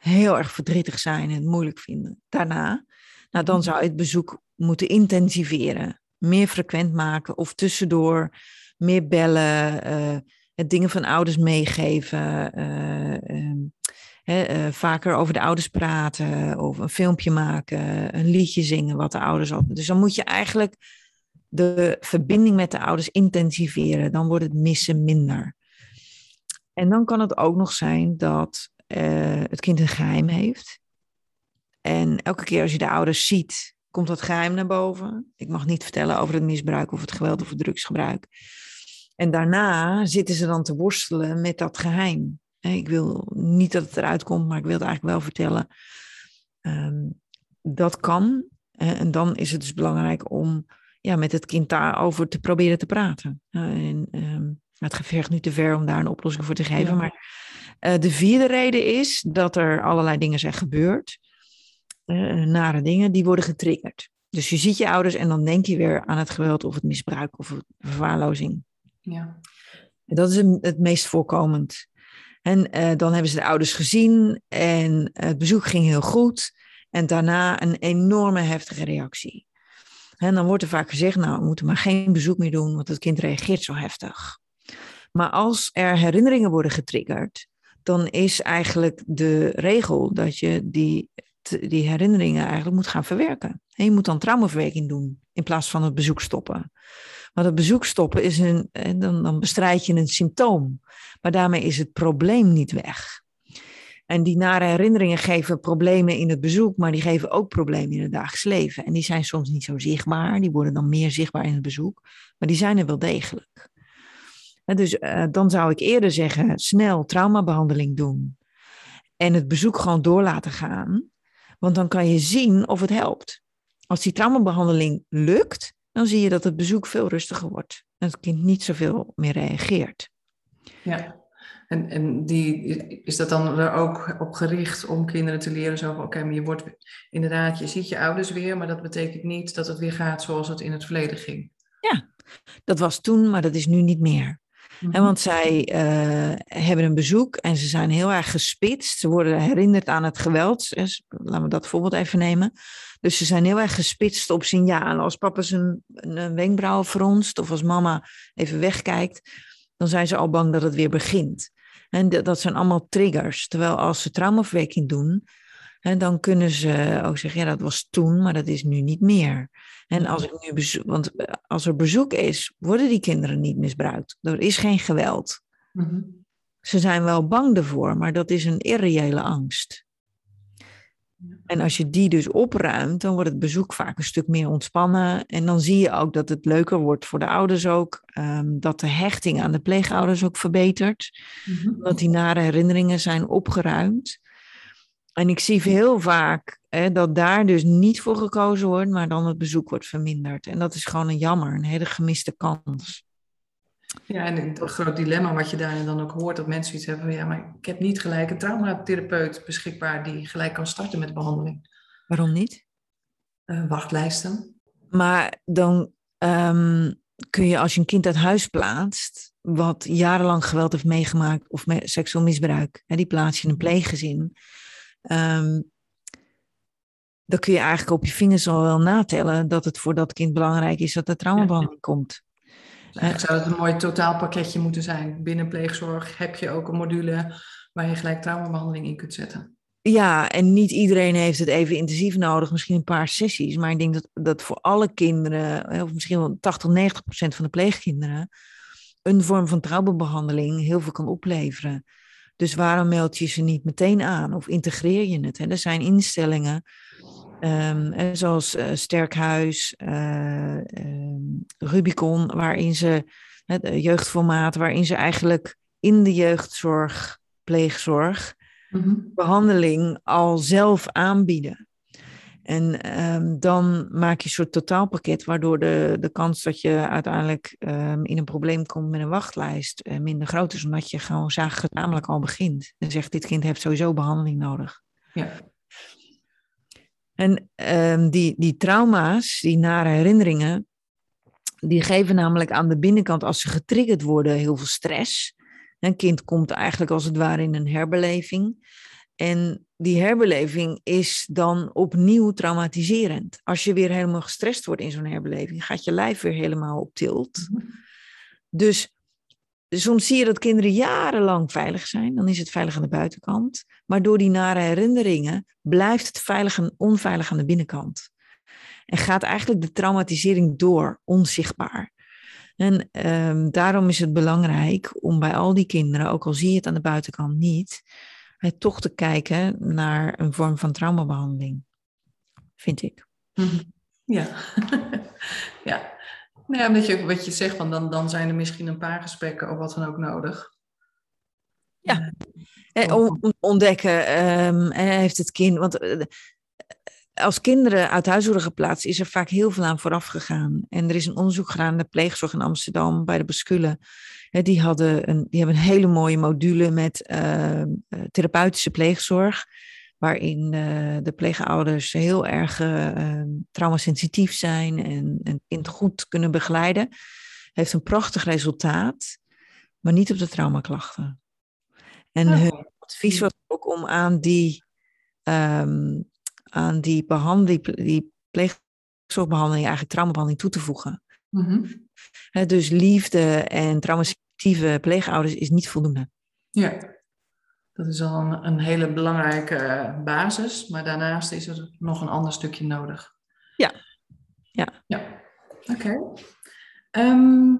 heel erg verdrietig zijn en het moeilijk vinden. Daarna, nou, dan zou je het bezoek moeten intensiveren, meer frequent maken of tussendoor meer bellen, eh, het dingen van ouders meegeven, eh, ehm, eh, vaker over de ouders praten of een filmpje maken, een liedje zingen wat de ouders al. Dus dan moet je eigenlijk de verbinding met de ouders intensiveren, dan wordt het missen minder. En dan kan het ook nog zijn dat eh, het kind een geheim heeft. En elke keer als je de ouders ziet, komt dat geheim naar boven. Ik mag niet vertellen over het misbruik of het geweld of het drugsgebruik. En daarna zitten ze dan te worstelen met dat geheim. Ik wil niet dat het eruit komt, maar ik wil het eigenlijk wel vertellen. Ehm, dat kan. En dan is het dus belangrijk om ja, met het kind daarover te proberen te praten. en, ehm, het vergt nu te ver om daar een oplossing voor te geven. Maar uh, de vierde reden is dat er allerlei dingen zijn gebeurd. Uh, nare dingen, die worden getriggerd. Dus je ziet je ouders en dan denk je weer aan het geweld of het misbruik of verwaarlozing. Ja. Dat is het meest voorkomend. En uh, dan hebben ze de ouders gezien en het bezoek ging heel goed. En daarna een enorme heftige reactie. En dan wordt er vaak gezegd, nou, we moeten maar geen bezoek meer doen, want het kind reageert zo heftig. Maar als er herinneringen worden getriggerd, dan is eigenlijk de regel dat je die, die herinneringen eigenlijk moet gaan verwerken. En je moet dan traumaverwerking doen in plaats van het bezoek stoppen. Want het bezoek stoppen is een, dan, dan bestrijd je een symptoom, maar daarmee is het probleem niet weg. En die nare herinneringen geven problemen in het bezoek, maar die geven ook problemen in het dagelijks leven. En die zijn soms niet zo zichtbaar, die worden dan meer zichtbaar in het bezoek, maar die zijn er wel degelijk. dus uh, dan zou ik eerder zeggen, snel traumabehandeling doen en het bezoek gewoon door laten gaan, want dan kan je zien of het helpt. Als die traumabehandeling lukt, dan zie je dat het bezoek veel rustiger wordt en het kind niet zoveel meer reageert. Ja. En, en die, is dat dan er ook op gericht om kinderen te leren zo van, oké, maar je wordt inderdaad, je ziet je ouders weer, maar dat betekent niet dat het weer gaat zoals het in het verleden ging. Ja, dat was toen, maar dat is nu niet meer. Mm want zij uh, hebben een bezoek en ze zijn heel erg gespitst. Ze worden herinnerd aan het geweld. Laten we dat voorbeeld even nemen. Dus ze zijn heel erg gespitst op signalen. Als papa zijn een wenkbrauwen fronst of als mama even wegkijkt, dan zijn ze al bang dat het weer begint. En dat zijn allemaal triggers. Terwijl als ze traumaverwerking doen, en dan kunnen ze ook zeggen, ja, dat was toen, maar dat is nu niet meer. En als ik nu bezoek, want eh, als er bezoek is, worden die kinderen niet misbruikt. Er is geen geweld. Mhm. Ze zijn wel bang ervoor, maar dat is een irreële angst. En als je die dus opruimt, dan wordt het bezoek vaak een stuk meer ontspannen. En dan zie je ook dat het leuker wordt voor de ouders ook. Ehm, dat de hechting aan de pleegouders ook verbetert. Mm Dat die nare herinneringen zijn opgeruimd. En ik zie heel vaak hè, dat daar dus niet voor gekozen wordt, maar dan het bezoek wordt verminderd. En dat is gewoon een jammer, een hele gemiste kans. Ja, en het groot dilemma wat je daarin dan ook hoort, dat mensen iets hebben van ja, maar ik heb niet gelijk een traumatherapeut beschikbaar die gelijk kan starten met de behandeling. Waarom niet? Uh, wachtlijsten. Maar dan ehm, kun je als je een kind uit huis plaatst, wat jarenlang geweld heeft meegemaakt of seksueel misbruik, hè, die plaats je in een pleeggezin, um, dan kun je eigenlijk op je vingers al wel natellen dat het voor dat kind belangrijk is dat er traumabehandeling komt. Eigenlijk zou het een mooi totaalpakketje moeten zijn. Binnen pleegzorg heb je ook een module waar je gelijk traumabehandeling in kunt zetten. Ja, en niet iedereen heeft het even intensief nodig, misschien een paar sessies. Maar ik denk dat, dat voor alle kinderen, of misschien wel 80, 90 procent van de pleegkinderen, een vorm van traumabehandeling heel veel kan opleveren. Dus waarom meld je ze niet meteen aan of integreer je het? Er zijn instellingen Um, zoals uh, Sterkhuis, uh, Rubicon, waarin ze, het jeugdformaat, waarin ze eigenlijk in de jeugdzorg, pleegzorg, mhm. behandeling al zelf aanbieden. En um, dan maak je een soort totaalpakket, waardoor de, de kans dat je uiteindelijk um, in een probleem komt met een wachtlijst uh, minder groot is, omdat je gewoon gezamenlijk al begint. En zegt, dit kind heeft sowieso behandeling nodig. Ja. En um, die, die trauma's, die nare herinneringen, die geven namelijk aan de binnenkant, als ze getriggerd worden, heel veel stress. Een kind komt eigenlijk als het ware in een herbeleving. En die herbeleving is dan opnieuw traumatiserend. Als je weer helemaal gestrest wordt in zo'n herbeleving, gaat je lijf weer helemaal op tilt. Mhm. Dus soms zie je dat kinderen jarenlang veilig zijn, dan is het veilig aan de buitenkant. Maar door die nare herinneringen blijft het veilig en onveilig aan de binnenkant. En gaat eigenlijk de traumatisering door, onzichtbaar. En um, daarom is het belangrijk om bij al die kinderen, ook al zie je het aan de buitenkant niet, toch te kijken naar een vorm van traumabehandeling. Vind ik. Mhm. Ja, <laughs> ja. Nou ja, omdat je, wat je zegt, van dan, dan zijn er misschien een paar gesprekken of wat dan ook nodig. Ja, eh, om ontdekken, um, heeft het kind, want als kinderen uit huis worden geplaatst, is er vaak heel veel aan vooraf gegaan. En er is een onderzoek gedaan in de pleegzorg in Amsterdam bij de Bascule. Die, hadden een, die hebben een hele mooie module met uh, therapeutische pleegzorg. Waarin uh, de pleegouders heel erg uh, traumasensitief zijn en een kind goed kunnen begeleiden. Heeft een prachtig resultaat, maar niet op de traumaklachten. En oh. hun advies was ook om aan die um, aan die, behandeling, die pleegzorgbehandeling, eigenlijk traumabehandeling toe te voegen. Mm dus liefde en traumasensitieve pleegouders is niet voldoende. Ja, dat is al een, een, hele belangrijke basis, maar daarnaast is er nog een ander stukje nodig. Ja. Ja. ja. Oké. Ehm,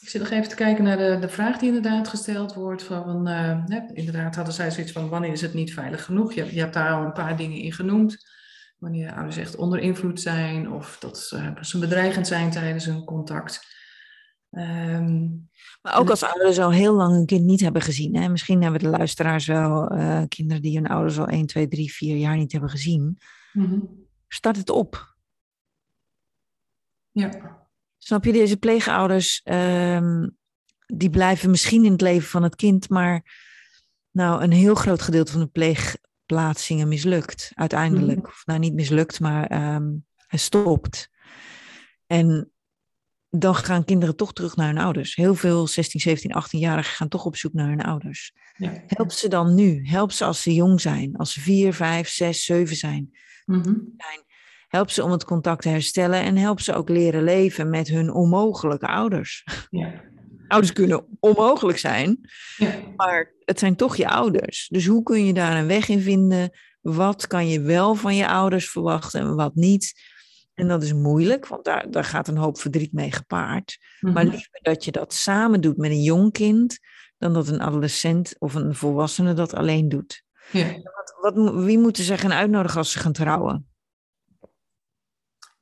ik zit nog even te kijken naar de, de vraag die inderdaad gesteld wordt. Van, uh, inderdaad hadden zij zoiets van wanneer is het niet veilig genoeg? Je, je hebt daar al een paar dingen in genoemd. Wanneer ouders echt onder invloed zijn of dat ze bedreigend zijn tijdens een contact. Um, maar ook als ouders al heel lang een kind niet hebben gezien. Hè? Misschien hebben de luisteraars wel uh, kinderen die hun ouders al 1, 2, 3, 4 jaar niet hebben gezien. Mm -hmm. Start het op. Ja. Snap je, deze pleegouders, um, die blijven misschien in het leven van het kind, maar nou, een heel groot gedeelte van de pleegplaatsingen mislukt uiteindelijk. Mm. Of nou, niet mislukt, maar um, hij stopt. En dan gaan kinderen toch terug naar hun ouders. Heel veel 16, 17, 18-jarigen gaan toch op zoek naar hun ouders. Ja. Help ze dan nu. Help ze als ze jong zijn. Als ze 4, 5, 6, 7 zijn. Mm -hmm. Help ze om het contact te herstellen en help ze ook leren leven met hun onmogelijke ouders. Ja. Ouders kunnen onmogelijk zijn, ja. maar het zijn toch je ouders. Dus hoe kun je daar een weg in vinden? Wat kan je wel van je ouders verwachten en wat niet? En dat is moeilijk, want daar, daar gaat een hoop verdriet mee gepaard. Maar mhm. liever dat je dat samen doet met een jong kind, dan dat een adolescent of een volwassene dat alleen doet. Ja. Wat, wat, wie moeten ze gaan uitnodigen als ze gaan trouwen?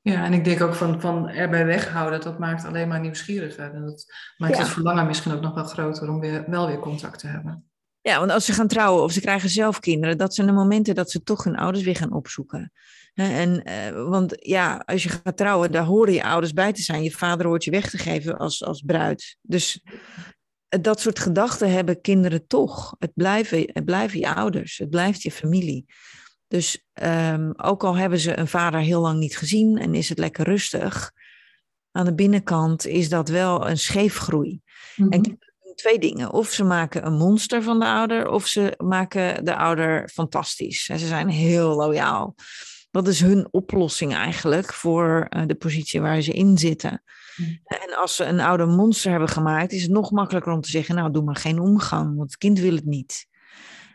Ja, en ik denk ook van, van erbij weghouden, dat maakt alleen maar nieuwsgieriger. En dat maakt het verlangen misschien ook nog wel groter om weer, wel weer contact te hebben. Ja, want als ze gaan trouwen of ze krijgen zelf kinderen, dat zijn de momenten dat ze toch hun ouders weer gaan opzoeken. En, uh, want ja, als je gaat trouwen, daar horen je ouders bij te zijn. Je vader hoort je weg te geven als, als bruid. Dus dat soort gedachten hebben kinderen toch. Het blijven, het blijven je ouders, het blijft je familie. Dus um, ook al hebben ze een vader heel lang niet gezien en is het lekker rustig, aan de binnenkant is dat wel een scheefgroei. En twee dingen. Of ze maken een monster van de ouder, of ze maken de ouder fantastisch. En ze zijn heel loyaal. Dat is hun oplossing eigenlijk voor uh, de positie waar ze in zitten. Mm. En als ze een oude monster hebben gemaakt, is het nog makkelijker om te zeggen: Nou, doe maar geen omgang, want het kind wil het niet.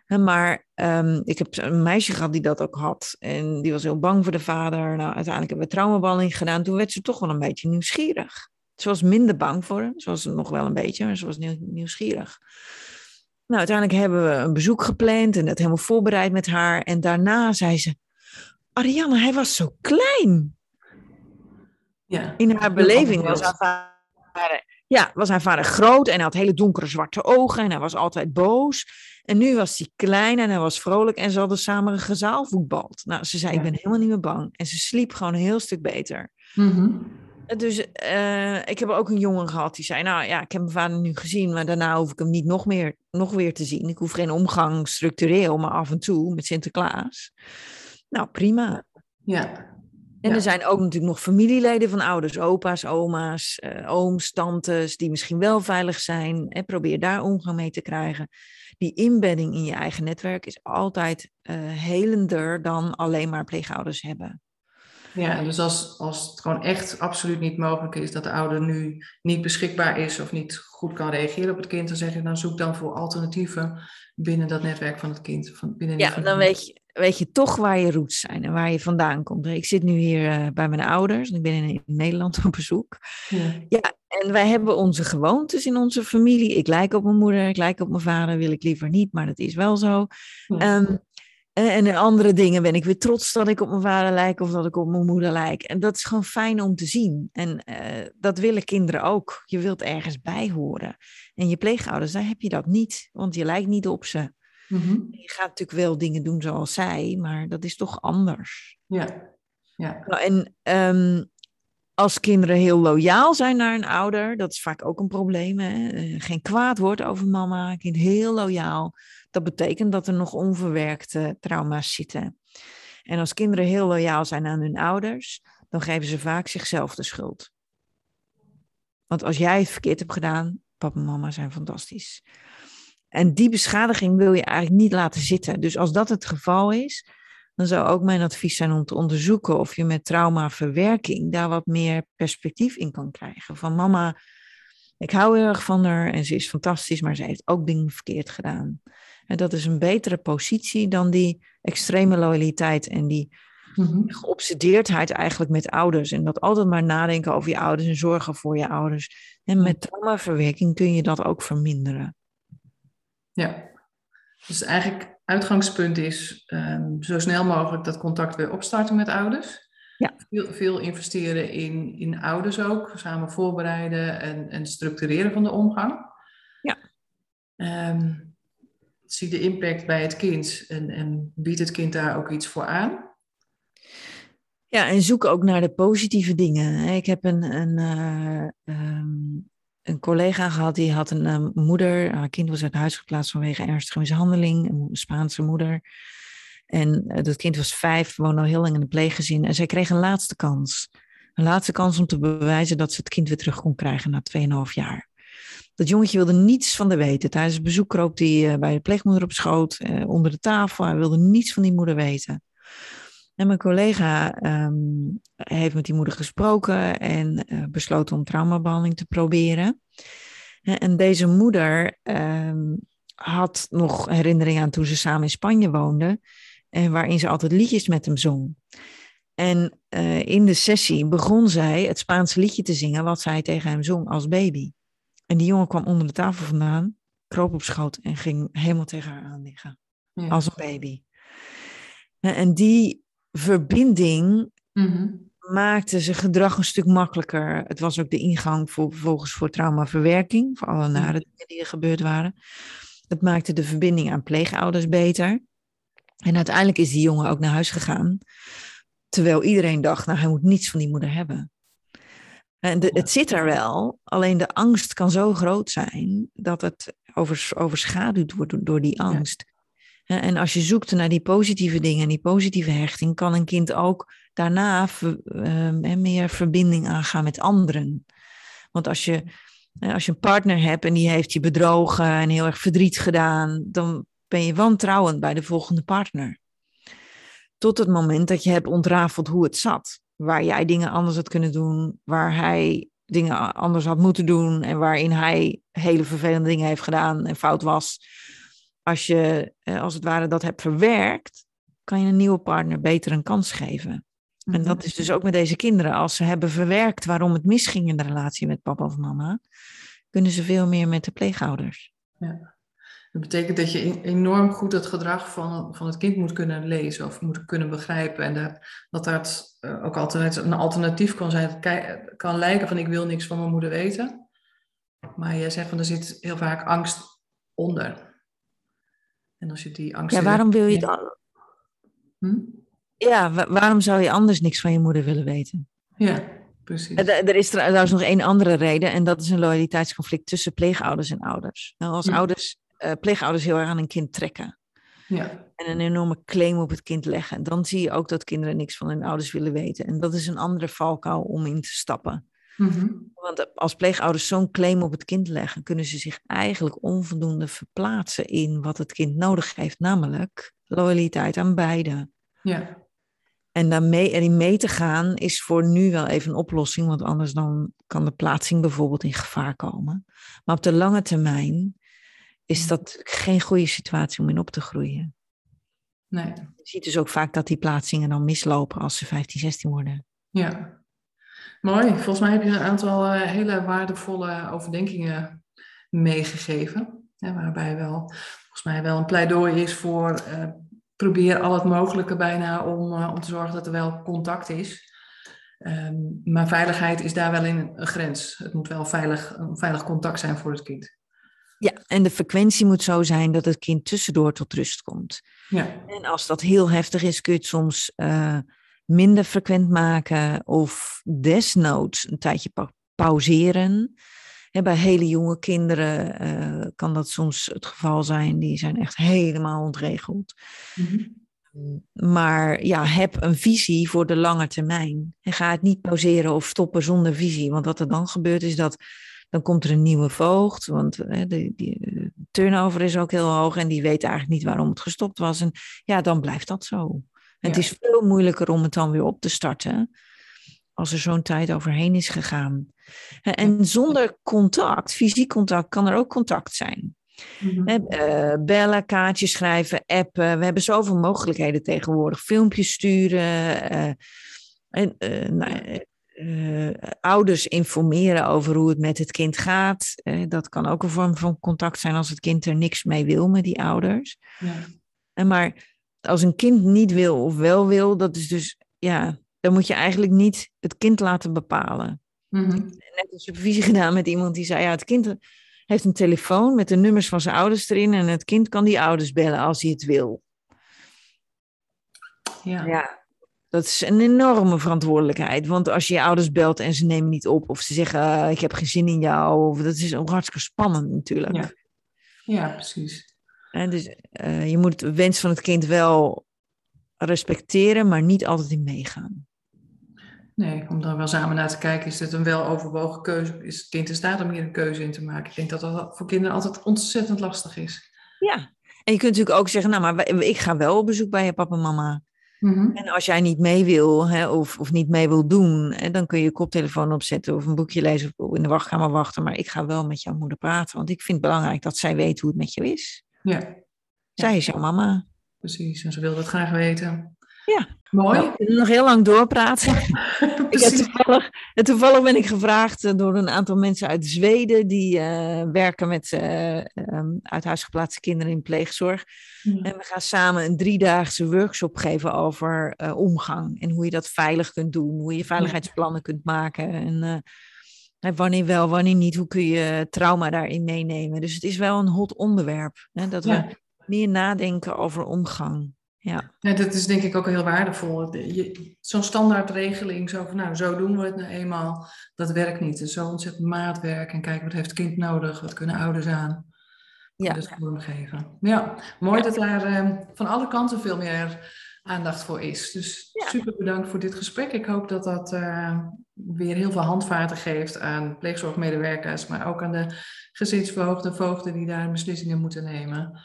Maar um, ik heb een meisje gehad die dat ook had. En die was heel bang voor de vader. Nou, uiteindelijk hebben we traumabehandeling gedaan. Toen werd ze toch wel een beetje nieuwsgierig. Ze was minder bang voor hem. Ze was nog wel een beetje, maar ze was nieuw, nieuwsgierig. Nou, uiteindelijk hebben we een bezoek gepland en dat helemaal voorbereid met haar. En daarna zei ze: Ariane, hij was zo klein. Ja. In haar beleving was haar vader, ja, was haar vader groot en hij had hele donkere zwarte ogen en hij was altijd boos. En nu was hij klein en hij was vrolijk en ze hadden samen gezaalvoetbald. Nou, ze zei, ik ben helemaal niet meer bang. En ze sliep gewoon een heel stuk beter. Mm Dus uh, ik heb ook een jongen gehad die zei, nou ja, ik heb mijn vader nu gezien, maar daarna hoef ik hem niet nog, meer, nog weer te zien. Ik hoef geen omgang structureel, maar af en toe met Sinterklaas. Nou, prima. Ja. En er zijn ook natuurlijk nog familieleden van ouders, opa's, oma's, uh, ooms, tantes, die misschien wel veilig zijn. En probeer daar omgang mee te krijgen die inbedding in je eigen netwerk is altijd uh, helender dan alleen maar pleegouders hebben. Ja, dus als, als het gewoon echt absoluut niet mogelijk is dat de ouder nu niet beschikbaar is of niet goed kan reageren op het kind, dan zeg je, dan zoek dan voor alternatieven binnen dat netwerk van het kind. Van, binnen ja, dan weet je, weet je toch waar je roots zijn en waar je vandaan komt. Ik zit nu hier uh, bij mijn ouders en ik ben in, in Nederland op bezoek. Ja. ja. en wij hebben onze gewoontes in onze familie. Ik lijk op mijn moeder, ik lijk op mijn vader, wil ik liever niet, maar dat is wel zo. Ja. Um, En, in andere dingen ben ik weer trots dat ik op mijn vader lijk of dat ik op mijn moeder lijk. En dat is gewoon fijn om te zien. En uh, dat willen kinderen ook. Je wilt ergens bij horen. En je pleegouders, daar heb je dat niet, want je lijkt niet op ze. Mhm. Je gaat natuurlijk wel dingen doen zoals zij, maar dat is toch anders. Ja. ja. Nou, en ehm, als kinderen heel loyaal zijn naar een ouder, dat is vaak ook een probleem. Hè? Eh, Geen kwaad woord over mama, kind heel loyaal. Dat betekent dat er nog onverwerkte trauma's zitten. En als kinderen heel loyaal zijn aan hun ouders, dan geven ze vaak zichzelf de schuld. Want als jij het verkeerd hebt gedaan, papa en mama zijn fantastisch. En die beschadiging wil je eigenlijk niet laten zitten. Dus als dat het geval is, dan zou ook mijn advies zijn om te onderzoeken of je met traumaverwerking daar wat meer perspectief in kan krijgen. Van mama, ik hou heel erg van haar en ze is fantastisch, maar ze heeft ook dingen verkeerd gedaan. En dat is een betere positie dan die extreme loyaliteit en die Mhm. geobsedeerdheid eigenlijk met ouders. En dat altijd maar nadenken over je ouders en zorgen voor je ouders. En met traumaverwerking kun je dat ook verminderen. Ja. Dus eigenlijk uitgangspunt is ehm, zo snel mogelijk dat contact weer opstarten met ouders. Ja. Veel, veel investeren in, in ouders ook, samen voorbereiden en, en structureren van de omgang. Ja. Ehm, zie de impact bij het kind en, en biedt het kind daar ook iets voor aan. Ja, en zoek ook naar de positieve dingen. Ik heb een, een, eh, ehm, een collega gehad die had een eh, moeder. Haar kind was uit huis geplaatst vanwege ernstige mishandeling. Een Spaanse moeder. En eh, dat kind was vijf, woonde al heel lang in een pleeggezin. En zij kreeg een laatste kans. Een laatste kans om te bewijzen dat ze het kind weer terug kon krijgen na 2,5 jaar. Dat jongetje wilde niets van de weten. Tijdens het bezoek kroop hij eh, bij de pleegmoeder op schoot, eh, onder de tafel. Hij wilde niets van die moeder weten. En mijn collega ehm, heeft met die moeder gesproken en eh, besloten om traumabehandeling te proberen. En deze moeder ehm, had nog herinneringen aan toen ze samen in Spanje woonden, en waarin ze altijd liedjes met hem zong. En in de sessie begon zij het Spaanse liedje te zingen wat zij tegen hem zong als baby. En die jongen kwam onder de tafel vandaan, kroop op schoot en ging helemaal tegen haar aan liggen Ja. als een baby. En en die verbinding Mhm. maakte zijn gedrag een stuk makkelijker. Het was ook de ingang voor, vervolgens voor traumaverwerking, voor alle nare dingen die er gebeurd waren. Het maakte de verbinding aan pleegouders beter. En uiteindelijk is die jongen ook naar huis gegaan. Terwijl iedereen dacht, nou hij moet niets van die moeder hebben. En de, het zit er wel, alleen de angst kan zo groot zijn dat het overs, overschaduwd wordt door, door die angst. En als je zoekt naar die positieve dingen en die positieve hechting, kan een kind ook daarna ehm, meer verbinding aangaan met anderen. Want als je, als je een partner hebt en die heeft je bedrogen en heel erg verdriet gedaan, dan ben je wantrouwend bij de volgende partner. Tot het moment dat je hebt ontrafeld hoe het zat. Waar jij dingen anders had kunnen doen, waar hij dingen anders had moeten doen en waarin hij hele vervelende dingen heeft gedaan en fout was. Als je eh, als het ware dat hebt verwerkt, kan je een nieuwe partner beter een kans geven. En dat is dus ook met deze kinderen. Als ze hebben verwerkt waarom het misging in de relatie met papa of mama, kunnen ze veel meer met de pleegouders. Dat betekent dat je e- enorm goed het gedrag van, van het kind moet kunnen lezen of moet kunnen begrijpen. En dat, dat dat eh, ook altijd een alternatief kan zijn. Het kan lijken van ik wil niks van mijn moeder weten. Maar jij zegt van er zit heel vaak angst onder. En als je die angst... Ja, waarom wil je het? al- Hm? Ja, wa- waarom zou je anders niks van je moeder willen weten? Ja, precies. Er, er is trouwens nog één andere reden en dat is een loyaliteitsconflict tussen pleegouders en ouders. Nou, als Ja. ouders, eh, pleegouders heel erg aan een kind trekken Ja, en een enorme claim op het kind leggen, dan zie je ook dat kinderen niks van hun ouders willen weten. En dat is een andere valkuil om in te stappen. Mhm. Want als pleegouders zo'n claim op het kind leggen, kunnen ze zich eigenlijk onvoldoende verplaatsen in wat het kind nodig heeft, namelijk loyaliteit aan beide. ja. En daarmee erin mee te gaan is voor nu wel even een oplossing, want anders dan kan de plaatsing bijvoorbeeld in gevaar komen. Maar op de lange termijn is dat geen goede situatie om in op te groeien. nee. Je ziet dus ook vaak dat die plaatsingen dan mislopen als ze 15, 16 worden. Ja, mooi. Volgens mij heb je een aantal eh, hele waardevolle overdenkingen meegegeven. Hè, waarbij wel, volgens mij wel een pleidooi is voor eh, probeer al het mogelijke bijna om, om te zorgen dat er wel contact is. Ehm, maar veiligheid is daar wel in een grens. Het moet wel veilig, een veilig contact zijn voor het kind. Ja, en de frequentie moet zo zijn dat het kind tussendoor tot rust komt. Ja. En als dat heel heftig is, kun je het soms uh, minder frequent maken of desnoods een tijdje pa pauzeren. En bij hele jonge kinderen uh, kan dat soms het geval zijn. Die zijn echt helemaal ontregeld. Mm -hmm. Maar ja, heb een visie voor de lange termijn. En ga het niet pauzeren of stoppen zonder visie. Want wat er dan gebeurt is dat dan komt er een nieuwe voogd. Want hè, de, die, turnover is ook heel hoog en die weet eigenlijk niet waarom het gestopt was. En ja, dan blijft dat zo. En het is veel moeilijker om het dan weer op te starten. Als er zo'n tijd overheen is gegaan. En zonder contact, fysiek contact, kan er ook contact zijn. Uh, bellen, kaartjes schrijven, appen. We hebben zoveel mogelijkheden tegenwoordig. Filmpjes sturen. Uh, en, uh, nou, ouders informeren over hoe het met het kind gaat. dat kan ook een vorm van contact zijn als het kind er niks mee wil met die ouders. Ja. En maar als een kind niet wil of wel wil, dat is dus, ja, dan moet je eigenlijk niet het kind laten bepalen. Mm-hmm. Net een supervisie <laughs> gedaan met iemand die zei, ja, het kind heeft een telefoon met de nummers van zijn ouders erin en het kind kan die ouders bellen als hij het wil. Ja. ja. Dat is een enorme verantwoordelijkheid. Want als je je ouders belt en ze nemen niet op, of ze zeggen: uh, Ik heb geen zin in jou, of dat is hartstikke spannend natuurlijk. Ja, ja precies. En dus uh, je moet de wens van het kind wel respecteren, maar niet altijd in meegaan. Nee, om daar wel samen naar te kijken, is het een weloverwogen keuze? Is het kind in staat om hier een keuze in te maken? Ik denk dat dat voor kinderen altijd ontzettend lastig is. Ja, en je kunt natuurlijk ook zeggen, nou, maar ik ga wel op bezoek bij je papa en mama. Mm-hmm. En als jij niet mee wil hè, of, of niet mee wil doen, hè, dan kun je je koptelefoon opzetten of een boekje lezen of in de wachtkamer wachten. Maar ik ga wel met jouw moeder praten, want ik vind het belangrijk dat zij weet hoe het met je is. Ja. Zij is jouw mama. Precies, en ze wil dat graag weten. Ja. Mooi. Nou, we nog heel lang doorpraten. <laughs> <laughs> ik heb toevallig, toevallig ben ik gevraagd eh, door een aantal mensen uit Zweden die uh, werken met uh, um, uit huis geplaatste kinderen in pleegzorg. En we gaan samen een driedaagse workshop geven over uh, omgang en hoe je dat veilig kunt doen, hoe je veiligheidsplannen kunt maken en wanneer wel, wanneer niet, hoe kun je trauma daarin meenemen. Dus het is wel een hot onderwerp, hè, dat we ja. meer nadenken over omgang. Ja. ja, dat is denk ik ook heel waardevol. Zo'n standaardregeling, zo van nou, zo doen we het nou eenmaal, dat werkt niet. Dus zo ontzettend maatwerk en kijken wat heeft het kind nodig, wat kunnen ouders aan. Ja. Dus vormgeven. Ja, mooi dat daar eh, van alle kanten veel meer aandacht voor is. Dus ja. super bedankt voor dit gesprek. Ik hoop dat dat uh, weer heel veel handvaten geeft aan pleegzorgmedewerkers, maar ook aan de gezinsvoogden, voogden die daar beslissingen moeten nemen.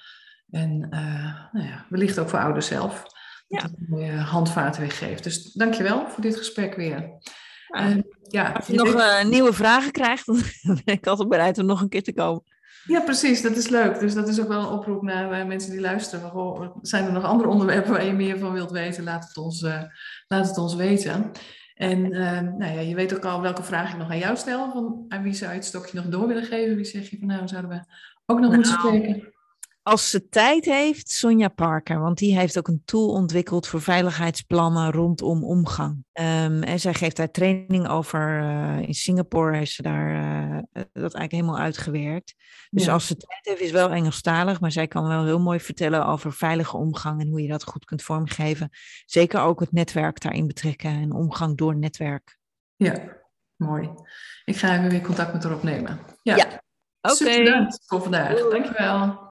En uh, nou ja, wellicht ook voor ouders zelf. Dat het een mooie handvaten weer geeft. Dus dankjewel voor dit gesprek weer. Ja. Uh, ja, Als je nog uh, nieuwe vragen krijgt, <laughs> dan ben ik altijd bereid om nog een keer te komen. Ja, precies. Dat is leuk. Dus dat is ook wel een oproep naar mensen die luisteren. Goh, zijn er nog andere onderwerpen waar je meer van wilt weten? Laat het ons, laat het ons weten. En nou ja, je weet ook al welke vraag ik nog aan jou stel. Van, aan wie zou je het stokje nog door willen geven? Wie zeg je van nou, zouden we ook nog nou, moeten spreken? Als ze tijd heeft, Sonja Parker, want die heeft ook een tool ontwikkeld voor veiligheidsplannen rondom omgang. Um, en zij geeft daar training over. Uh, in Singapore heeft ze daar uh, dat eigenlijk helemaal uitgewerkt. Dus als ze tijd heeft, is wel Engelstalig, maar zij kan wel heel mooi vertellen over veilige omgang en hoe je dat goed kunt vormgeven. Zeker ook het netwerk daarin betrekken en omgang door netwerk. Ja, mooi. Ik ga even weer contact met haar opnemen. Ja, ja. oké. Okay. Bedankt voor vandaag. Dankjewel.